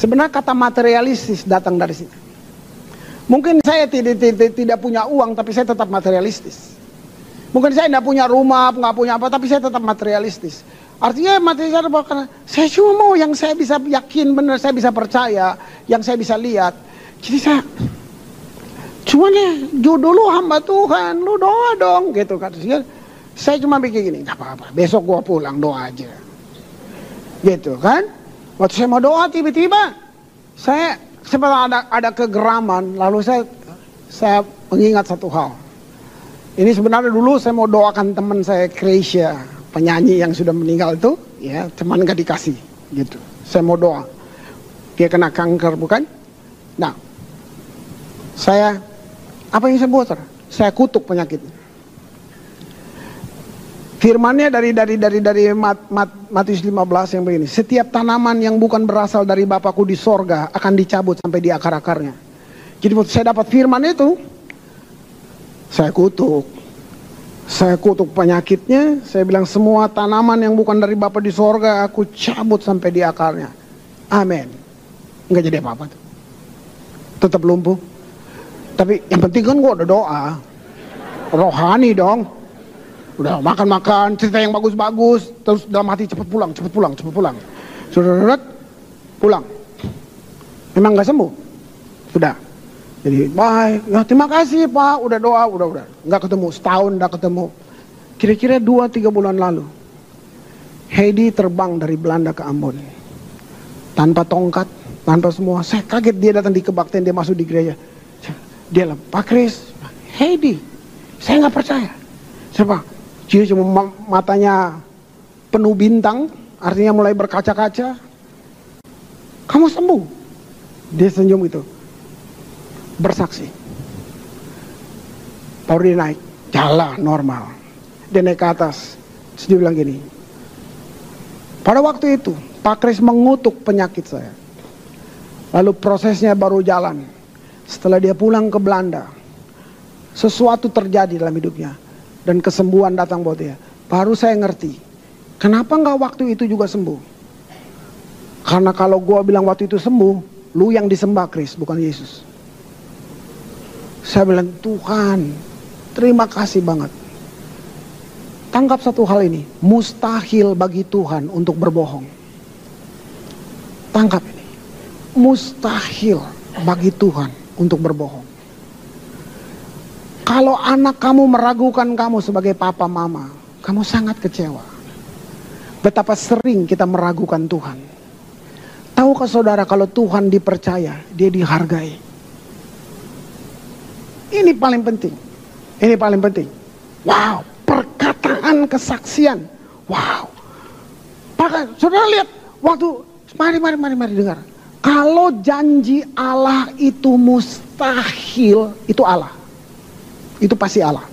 Sebenarnya kata materialistis datang dari situ. Mungkin saya tidak, tidak punya uang, tapi saya tetap materialistis. Mungkin saya tidak punya rumah, nggak punya apa, tapi saya tetap materialistis. Artinya materialistis apa? Karena saya cuma mau yang saya bisa yakin benar, saya bisa percaya, yang saya bisa lihat. Jadi saya cuma nih judul lu hamba Tuhan, lu doa dong gitu kan. Saya cuma bikin gini, nggak apa-apa, besok gua pulang doa aja. Gitu kan. Waktu saya mau doa tiba-tiba saya sempat ada ada kegeraman lalu saya saya mengingat satu hal. Ini sebenarnya dulu saya mau doakan teman saya Kreisha, penyanyi yang sudah meninggal itu, ya, teman gak dikasih, gitu. Saya mau doa. Dia kena kanker, bukan? Nah, saya apa yang saya buat? Saya kutuk penyakit. Firmannya dari dari dari dari Mat, Mat, Matius 15 yang begini. Setiap tanaman yang bukan berasal dari Bapakku di sorga akan dicabut sampai di akar-akarnya. Jadi saya dapat firman itu, saya kutuk. Saya kutuk penyakitnya, saya bilang semua tanaman yang bukan dari Bapak di sorga aku cabut sampai di akarnya. Amin. Enggak jadi apa-apa. Tetap lumpuh. Tapi yang penting kan gua udah doa. Rohani dong udah makan-makan cerita yang bagus-bagus terus dalam hati cepet pulang cepet pulang cepet pulang sudah pulang memang nggak sembuh sudah jadi baik ya terima kasih pak. Udah doa udah udah. Nggak ketemu setahun udah ketemu. Kira-kira dua tiga bulan lalu Heidi terbang dari Belanda ke Ambon. Tanpa tongkat tanpa semua. Saya kaget dia datang di kebaktian dia masuk di gereja. Dia lah Pak Kris. Heidi saya nggak percaya. Siapa dia cuma matanya penuh bintang, artinya mulai berkaca-kaca. Kamu sembuh. Dia senyum itu. Bersaksi. Power dia naik. Jalan normal. Dia naik ke atas. Terus dia bilang gini. Pada waktu itu, Pak Kris mengutuk penyakit saya. Lalu prosesnya baru jalan. Setelah dia pulang ke Belanda, sesuatu terjadi dalam hidupnya dan kesembuhan datang buat dia. Baru saya ngerti, kenapa nggak waktu itu juga sembuh? Karena kalau gue bilang waktu itu sembuh, lu yang disembah Kris, bukan Yesus. Saya bilang, Tuhan, terima kasih banget. Tangkap satu hal ini, mustahil bagi Tuhan untuk berbohong. Tangkap ini, mustahil bagi Tuhan untuk berbohong. Kalau anak kamu meragukan kamu sebagai papa mama, kamu sangat kecewa. Betapa sering kita meragukan Tuhan. Tahukah saudara kalau Tuhan dipercaya, dia dihargai. Ini paling penting. Ini paling penting. Wow, perkataan kesaksian. Wow. Maka saudara lihat waktu mari mari mari mari dengar. Kalau janji Allah itu mustahil, itu Allah itu pasti Allah.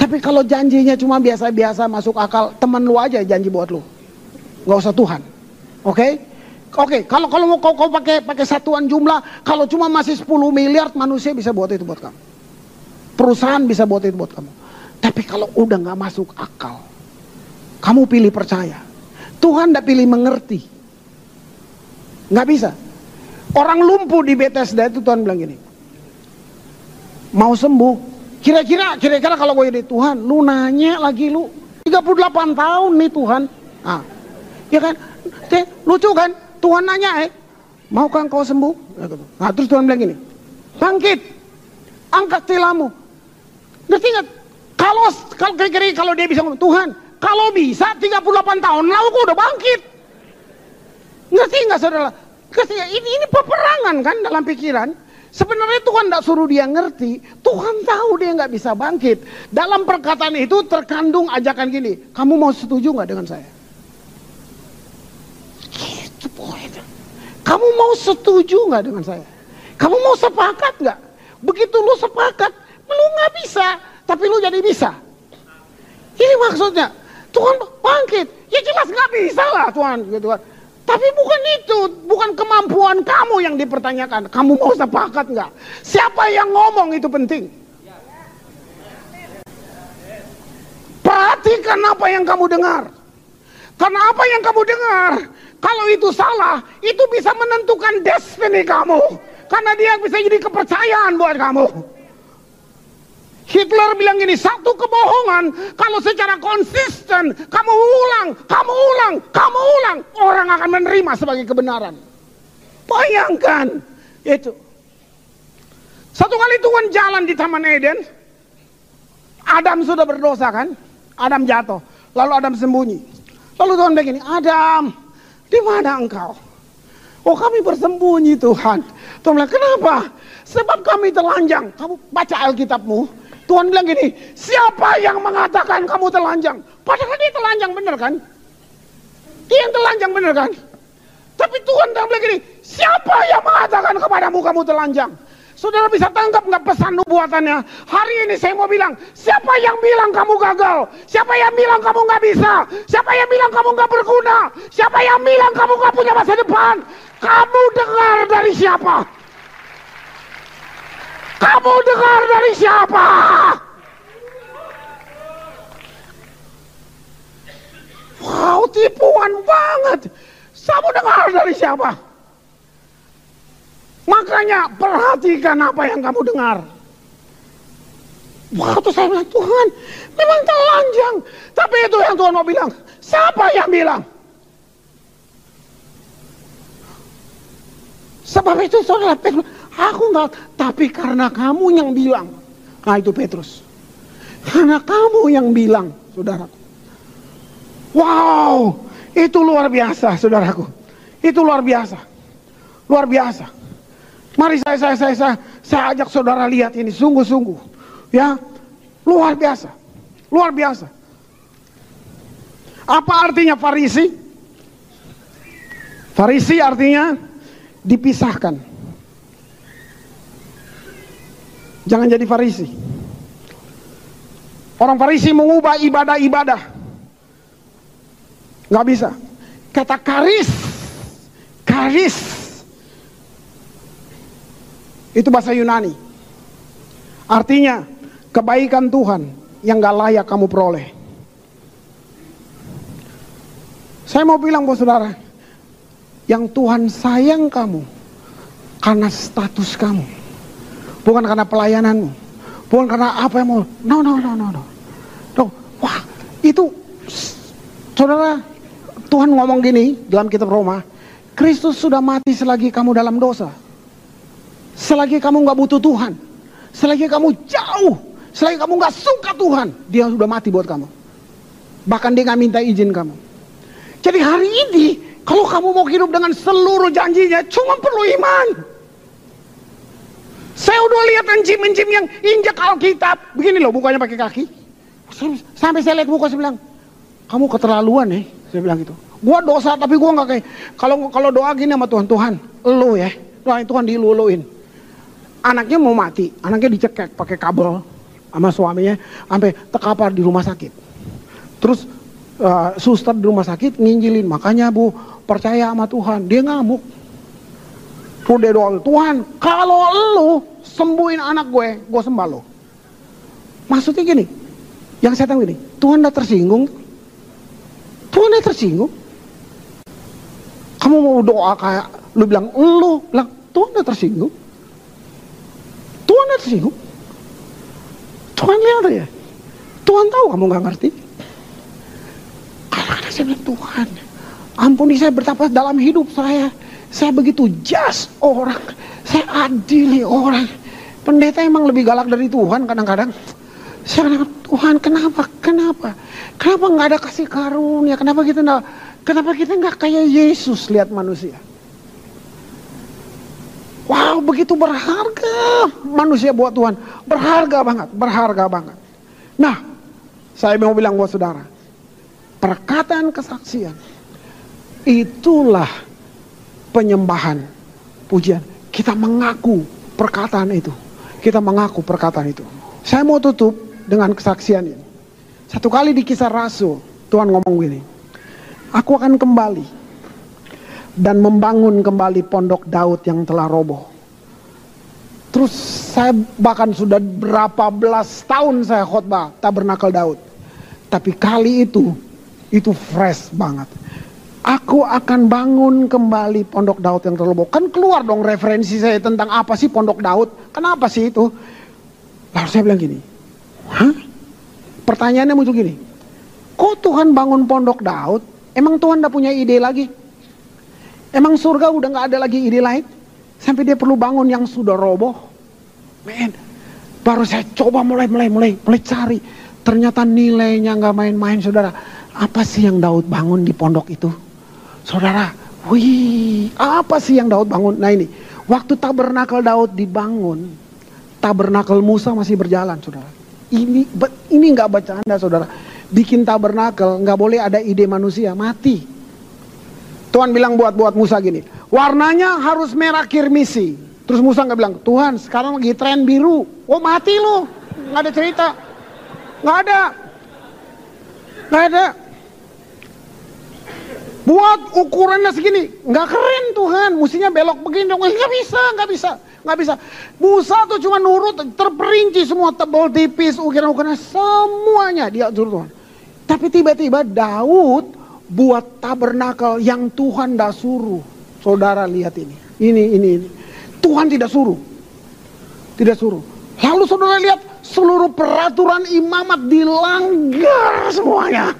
Tapi kalau janjinya cuma biasa-biasa masuk akal, teman lu aja janji buat lu. Gak usah Tuhan. Oke? Okay? Oke, okay, kalau kalau mau kau, kau pakai pakai satuan jumlah, kalau cuma masih 10 miliar manusia bisa buat itu buat kamu. Perusahaan bisa buat itu buat kamu. Tapi kalau udah nggak masuk akal, kamu pilih percaya. Tuhan tidak pilih mengerti. Nggak bisa. Orang lumpuh di Bethesda itu Tuhan bilang gini. Mau sembuh, Kira-kira, kira-kira kalau gue jadi Tuhan, lu nanya lagi lu 38 tahun nih Tuhan. Ah, ya kan? Lucu kan? Tuhan nanya eh, mau kan kau sembuh? Nah terus Tuhan bilang gini, bangkit, angkat tilamu. Ngerti nggak? Kalau kalau kira-kira kalau dia bisa ngomong, Tuhan, kalau bisa 38 tahun lalu gue udah bangkit. Ngerti nggak saudara? Ngerti Ini, ini peperangan kan dalam pikiran. Sebenarnya Tuhan tidak suruh dia ngerti, Tuhan tahu dia nggak bisa bangkit. Dalam perkataan itu terkandung ajakan gini, kamu mau setuju nggak dengan saya? Gitu poinnya. Kamu mau setuju nggak dengan saya? Kamu mau sepakat nggak? Begitu lu sepakat, lu nggak bisa, tapi lu jadi bisa. Ini maksudnya, Tuhan bangkit. Ya jelas nggak bisa lah Tuhan, gitu kan. Tapi bukan itu, bukan kemampuan kamu yang dipertanyakan. Kamu mau sepakat nggak? Siapa yang ngomong itu penting. Perhatikan apa yang kamu dengar. Karena apa yang kamu dengar, kalau itu salah, itu bisa menentukan destiny kamu. Karena dia bisa jadi kepercayaan buat kamu. Hitler bilang gini, satu kebohongan kalau secara konsisten kamu ulang, kamu ulang, kamu ulang, orang akan menerima sebagai kebenaran. Bayangkan itu. Satu kali Tuhan jalan di Taman Eden, Adam sudah berdosa kan? Adam jatuh, lalu Adam sembunyi. Lalu Tuhan begini, Adam, di mana engkau? Oh kami bersembunyi Tuhan. Tuhan bilang, kenapa? Sebab kami telanjang. Kamu baca Alkitabmu, Tuhan bilang gini, siapa yang mengatakan kamu telanjang? Padahal dia telanjang bener kan? Dia yang telanjang bener kan? Tapi Tuhan bilang gini, siapa yang mengatakan kepadamu kamu telanjang? Saudara bisa tangkap nggak pesan nubuatannya? Hari ini saya mau bilang, siapa yang bilang kamu gagal? Siapa yang bilang kamu nggak bisa? Siapa yang bilang kamu nggak berguna? Siapa yang bilang kamu nggak punya masa depan? Kamu dengar dari siapa? Kamu dengar dari siapa? Wow, tipuan banget. Kamu dengar dari siapa? Makanya perhatikan apa yang kamu dengar. Waktu saya bilang, Tuhan, memang telanjang. Tapi itu yang Tuhan mau bilang. Siapa yang bilang? Sebab itu saudara Petrus, aku nggak, tapi karena kamu yang bilang. Nah itu Petrus. Karena kamu yang bilang, saudaraku. Wow, itu luar biasa, saudaraku. Itu luar biasa. Luar biasa. Mari saya saya saya saya, saya ajak saudara lihat ini sungguh-sungguh. Ya, luar biasa. Luar biasa. Apa artinya Farisi? Farisi artinya dipisahkan. Jangan jadi Farisi. Orang Farisi mengubah ibadah-ibadah. Gak bisa. Kata karis, karis itu bahasa Yunani. Artinya kebaikan Tuhan yang gak layak kamu peroleh. Saya mau bilang buat saudara, yang Tuhan sayang kamu karena status kamu, bukan karena pelayananmu, bukan karena apa yang mau. No, no, no, no, no. no. Wah, itu saudara Tuhan ngomong gini dalam kitab Roma, Kristus sudah mati selagi kamu dalam dosa. Selagi kamu nggak butuh Tuhan, selagi kamu jauh, selagi kamu nggak suka Tuhan, Dia sudah mati buat kamu. Bahkan Dia nggak minta izin kamu. Jadi hari ini, kalau kamu mau hidup dengan seluruh janjinya, cuma perlu iman. Saya udah lihat encim-encim yang injak Alkitab. Begini loh, bukanya pakai kaki. Sampai saya lihat buku, saya bilang, kamu keterlaluan ya. Saya bilang gitu. Gua dosa tapi gua nggak kayak kalau kalau doa gini sama Tuhan, Tuhan, lu ya, doain Tuhan diluluin anaknya mau mati, anaknya dicekek pakai kabel sama suaminya sampai terkapar di rumah sakit. Terus uh, suster di rumah sakit nginjilin, makanya bu percaya sama Tuhan, dia ngamuk. Udah doa Tuhan, kalau lu sembuhin anak gue, gue sembah lo. Maksudnya gini, yang saya tahu gini, Tuhan udah tersinggung, Tuhan udah tersinggung. Kamu mau doa kayak lu bilang lu, bilang Tuhan udah tersinggung. Tuhan ada tersinggung. Tuhan lihat ya. Tuhan tahu kamu nggak ngerti. Karena saya bilang Tuhan, ampuni saya betapa dalam hidup saya. Saya begitu jas orang. Saya adili orang. Pendeta emang lebih galak dari Tuhan kadang-kadang. Saya kadang Tuhan kenapa? Kenapa? Kenapa nggak ada kasih karunia? Kenapa kita nggak? Kenapa kita nggak kayak Yesus lihat manusia? Wow, begitu berharga manusia buat Tuhan. Berharga banget, berharga banget. Nah, saya mau bilang buat saudara, perkataan kesaksian itulah penyembahan, pujian. Kita mengaku perkataan itu. Kita mengaku perkataan itu. Saya mau tutup dengan kesaksian ini. Satu kali di kisah Rasul, Tuhan ngomong gini, Aku akan kembali dan membangun kembali pondok Daud yang telah roboh. Terus saya bahkan sudah berapa belas tahun saya khotbah tabernakel Daud. Tapi kali itu, itu fresh banget. Aku akan bangun kembali pondok Daud yang terlebok. Kan keluar dong referensi saya tentang apa sih pondok Daud. Kenapa sih itu? Lalu saya bilang gini. Hah? Pertanyaannya muncul gini. Kok Tuhan bangun pondok Daud? Emang Tuhan udah punya ide lagi? Emang surga udah gak ada lagi ide lain? Sampai dia perlu bangun yang sudah roboh? Men, baru saya coba mulai mulai mulai mulai cari. Ternyata nilainya nggak main-main, saudara. Apa sih yang Daud bangun di pondok itu? Saudara, wih, apa sih yang Daud bangun? Nah ini, waktu tabernakel Daud dibangun, tabernakel Musa masih berjalan, saudara. Ini ini nggak bercanda, saudara. Bikin tabernakel nggak boleh ada ide manusia, mati. Tuhan bilang buat buat Musa gini, warnanya harus merah kirmisi. Terus Musa nggak bilang, Tuhan sekarang lagi tren biru. Oh mati lu, nggak ada cerita, nggak ada, nggak ada. Buat ukurannya segini, nggak keren Tuhan, mestinya belok begini dong, nggak bisa, nggak bisa, nggak bisa. Musa tuh cuma nurut, terperinci semua tebal tipis, ukiran-ukiran semuanya dia suruh Tuhan. Tapi tiba-tiba Daud buat tabernakel yang Tuhan dah suruh. Saudara lihat ini, ini, ini, ini. Tuhan tidak suruh, tidak suruh. Lalu saudara lihat seluruh peraturan imamat dilanggar semuanya.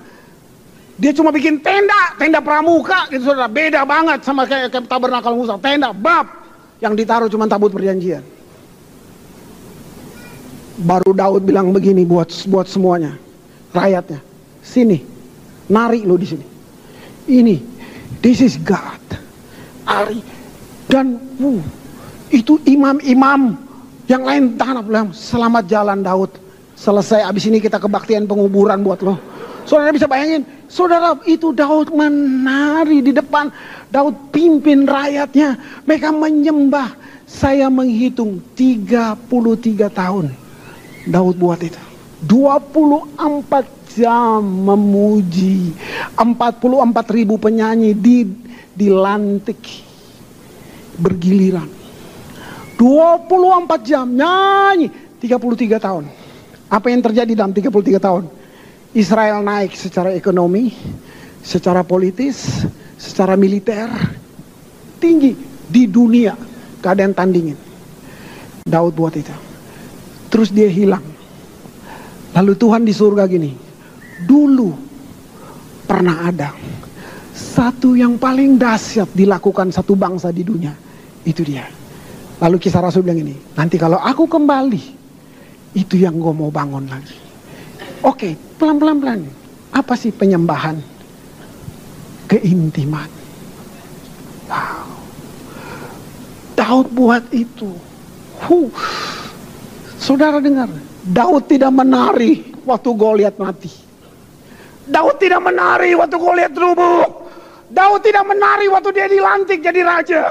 Dia cuma bikin tenda, tenda pramuka gitu saudara. Beda banget sama kayak, kayak tabernakel Musa. Tenda, bab. Yang ditaruh cuma tabut perjanjian. Baru Daud bilang begini buat buat semuanya. Rakyatnya. Sini. Nari lo di sini. Ini. This is God. Ari. Dan uh, itu imam-imam yang lain tangan bilang selamat jalan Daud. Selesai abis ini kita kebaktian penguburan buat lo. Saudara bisa bayangin, saudara itu Daud menari di depan, Daud pimpin rakyatnya, mereka menyembah. Saya menghitung 33 tahun Daud buat itu. 24 jam memuji, 44 ribu penyanyi di dilantik bergiliran. 24 jam nyanyi 33 tahun. Apa yang terjadi dalam 33 tahun? Israel naik secara ekonomi, secara politis, secara militer, tinggi di dunia. Gak ada yang tandingin. Daud buat itu. Terus dia hilang. Lalu Tuhan di surga gini. Dulu pernah ada satu yang paling dahsyat dilakukan satu bangsa di dunia. Itu dia. Lalu kisah Rasul bilang ini. Nanti kalau aku kembali. Itu yang gue mau bangun lagi. Oke, pelan-pelan pelan. Apa sih penyembahan? Keintiman. Wow. Daud buat itu. Huh. Saudara dengar, Daud tidak menari waktu Goliat mati. Daud tidak menari waktu Goliat rubuh. Daud tidak menari waktu dia dilantik jadi raja.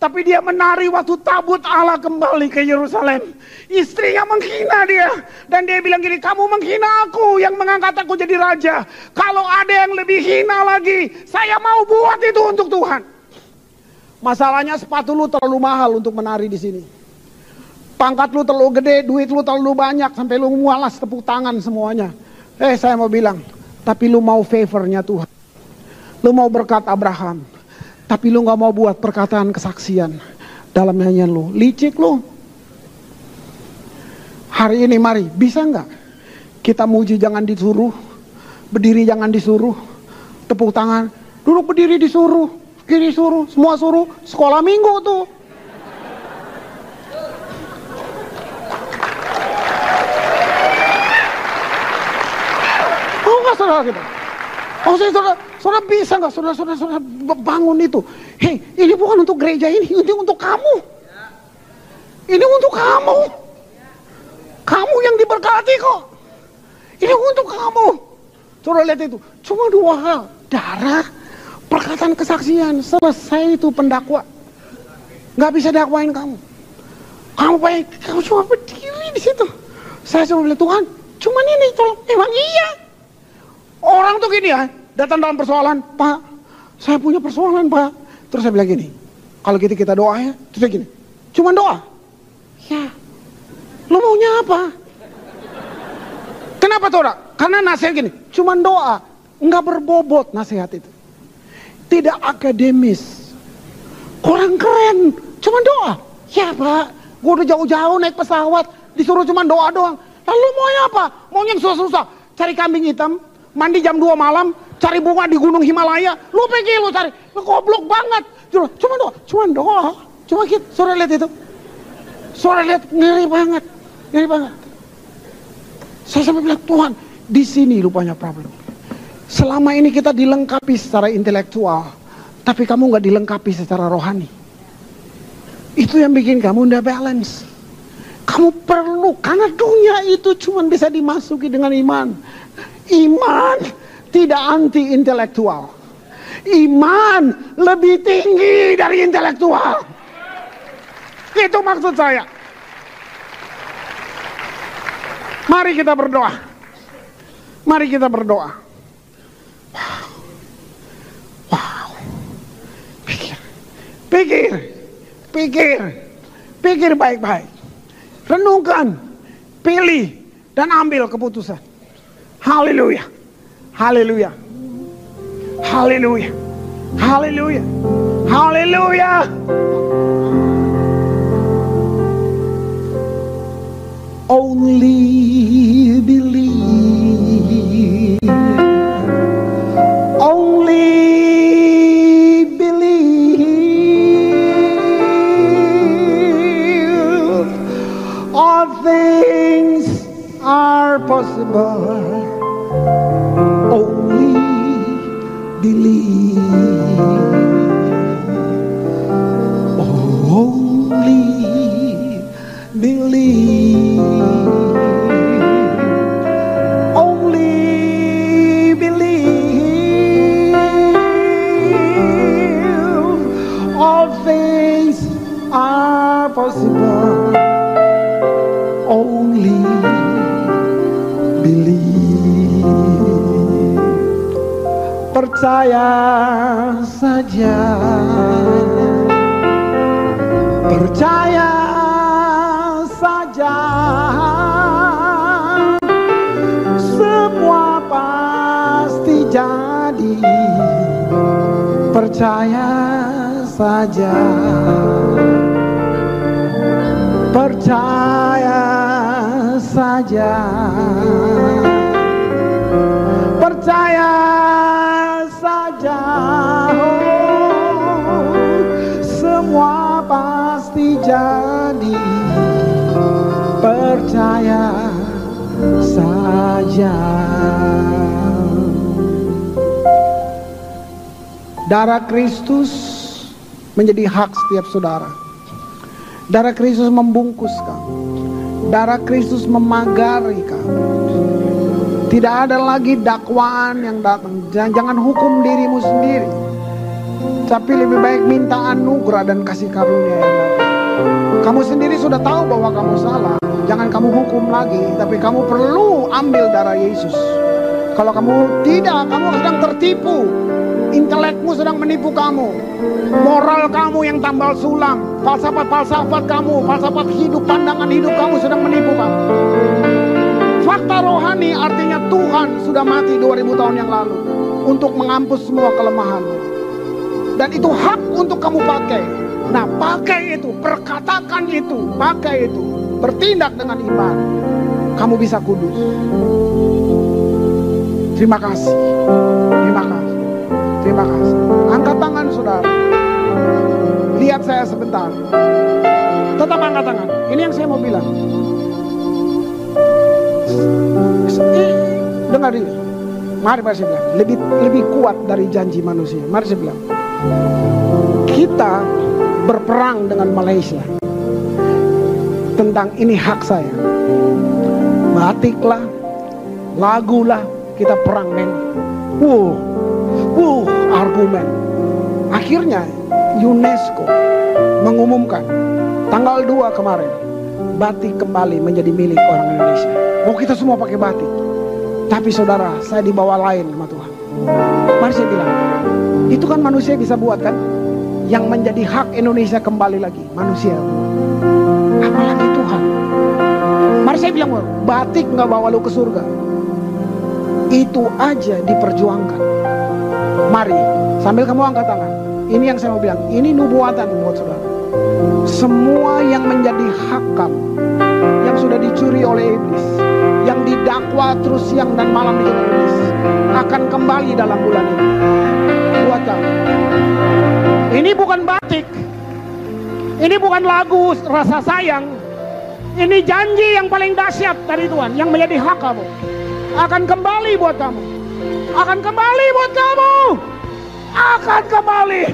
Tapi dia menari waktu tabut Allah kembali ke Yerusalem. Istrinya menghina dia. Dan dia bilang gini, kamu menghina aku yang mengangkat aku jadi raja. Kalau ada yang lebih hina lagi, saya mau buat itu untuk Tuhan. Masalahnya sepatu lu terlalu mahal untuk menari di sini. Pangkat lu terlalu gede, duit lu terlalu banyak, sampai lu mualas tepuk tangan semuanya. Eh saya mau bilang, tapi lu mau favornya Tuhan. Lu mau berkat Abraham tapi lu gak mau buat perkataan kesaksian dalam nyanyian lu. Licik lu. Hari ini mari, bisa nggak? Kita muji jangan disuruh, berdiri jangan disuruh, tepuk tangan, duduk berdiri disuruh, kiri suruh, semua suruh, sekolah minggu tuh. Oh nggak saudara kita? Oh saya saudara, saudara bisa nggak saudara, saudara, saudara bangun itu? Hei, ini bukan untuk gereja ini, ini untuk kamu. Ini untuk kamu. Kamu yang diberkati kok. Ini untuk kamu. Saudara lihat itu, cuma dua hal. Darah, perkataan kesaksian. Selesai itu pendakwa. Nggak bisa dakwain kamu. Kamu baik, kamu cuma berdiri di situ. Saya cuma bilang, Tuhan, cuman ini, tolong. Emang iya. Orang tuh gini ya, datang dalam persoalan, Pak, saya punya persoalan Pak. Terus saya bilang gini, kalau gitu kita doa ya, terus saya gini, cuman doa. Ya, lo maunya apa? Kenapa Tora? Karena nasihat gini, cuman doa, nggak berbobot nasihat itu. tidak akademis. Kurang keren, cuma doa. Ya pak, gue udah jauh-jauh naik pesawat, disuruh cuma doa doang. Lalu maunya apa? Mau yang susah-susah, cari kambing hitam, mandi jam 2 malam, cari bunga di gunung Himalaya. Lu pikir lu cari, lu goblok banget. Cuma, doa, cuma doa. Cuma kita, sore lihat itu. Sore lihat ngeri banget, ngeri banget. Saya sampai bilang, Tuhan, di sini rupanya problem. Selama ini kita dilengkapi secara intelektual, tapi kamu nggak dilengkapi secara rohani. Itu yang bikin kamu udah balance. Kamu perlu, karena dunia itu cuma bisa dimasuki dengan iman. Iman tidak anti intelektual. Iman lebih tinggi dari intelektual. Itu maksud saya. Mari kita berdoa. Mari kita berdoa. Wow. Pikir. Pikir. Pikir. Pikir baik-baik. Renungkan. Pilih. Dan ambil keputusan. Haleluya. Hallelujah. Hallelujah. Hallelujah. Haleluya. Only believe. Only believe. All things are possible. Percaya saja. Percaya saja. Semua pasti jadi. Percaya saja. Percaya saja. Percaya jadi Percaya saja. Darah Kristus menjadi hak setiap saudara. Darah Kristus membungkus kamu. Darah Kristus memagari kamu. Tidak ada lagi dakwaan yang datang. Jangan, jangan hukum dirimu sendiri. Tapi lebih baik minta anugerah dan kasih karunia yang datang Kamu sendiri sudah tahu bahwa kamu salah. Jangan kamu hukum lagi Tapi kamu perlu ambil darah Yesus. Kalau kamu tidak, kamu sedang tertipu. Intelekmu sedang menipu kamu. Moral kamu yang tambal sulam. Falsafat-falsafat kamu Falsafat hidup, pandangan hidup kamu sedang menipu kamu. Fakta rohani artinya Tuhan sudah mati 2000 tahun yang lalu Untuk menghapus semua kelemahanmu. Dan itu hak untuk kamu pakai Nah pakai itu, perkatakan itu, pakai itu Bertindak dengan iman Kamu bisa kudus Terima kasih Terima kasih Terima kasih. Angkat tangan saudara. Lihat saya sebentar. Tetap angkat tangan. Ini yang saya mau bilang. Eh, Dengar ini. Mari mari saya bilang. Lebih lebih kuat dari janji manusia. Mari saya bilang. Kita berperang dengan Malaysia. Tentang ini hak saya. Batiklah, lagulah, kita perang men. Wow, Wuh, argumen. Akhirnya UNESCO mengumumkan tanggal 2 kemarin batik kembali menjadi milik orang Indonesia. Oh kita semua pakai batik. Tapi saudara, saya dibawa lain sama Tuhan. Mari saya bilang, itu kan manusia bisa buat kan? Yang menjadi hak Indonesia kembali lagi, manusia. Apalagi Tuhan. Mari saya bilang, batik nggak bawa lu ke surga. Itu aja diperjuangkan. Mari, sambil kamu angkat tangan. Ini yang saya mau bilang, ini nubuatan buat saudara. Semua yang menjadi hak kamu, yang sudah dicuri oleh iblis, yang didakwa terus siang dan malam di iblis, akan kembali dalam bulan ini. Kamu. Ini bukan batik, ini bukan lagu rasa sayang, ini janji yang paling dahsyat dari Tuhan yang menjadi hak kamu. Akan kembali buat kamu. Akan kembali buat kamu. Akan kembali.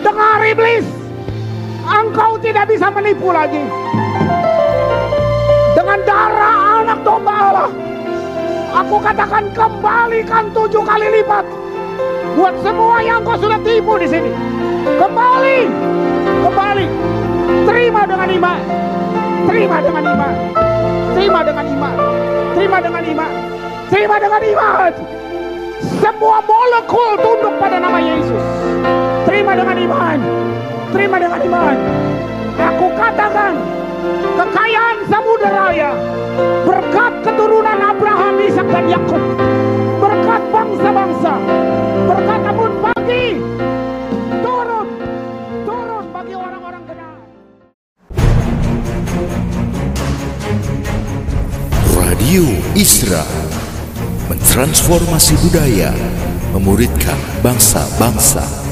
Dengar iblis. Engkau tidak bisa menipu lagi. Dengan darah anak domba Allah. Aku katakan kembalikan tujuh kali lipat. Buat semua yang kau sudah tipu di sini. Kembali. Kembali. Terima dengan iman. Terima dengan iman. Terima dengan iman. Terima dengan iman. Terima dengan iman. Semua molekul tunduk pada nama Yesus. Terima dengan iman. Terima dengan iman. Aku katakan kekayaan samudera raya berkat keturunan Abraham, Ishak dan Yakub berkat bangsa-bangsa Radio Isra mentransformasi budaya, memuridkan bangsa-bangsa.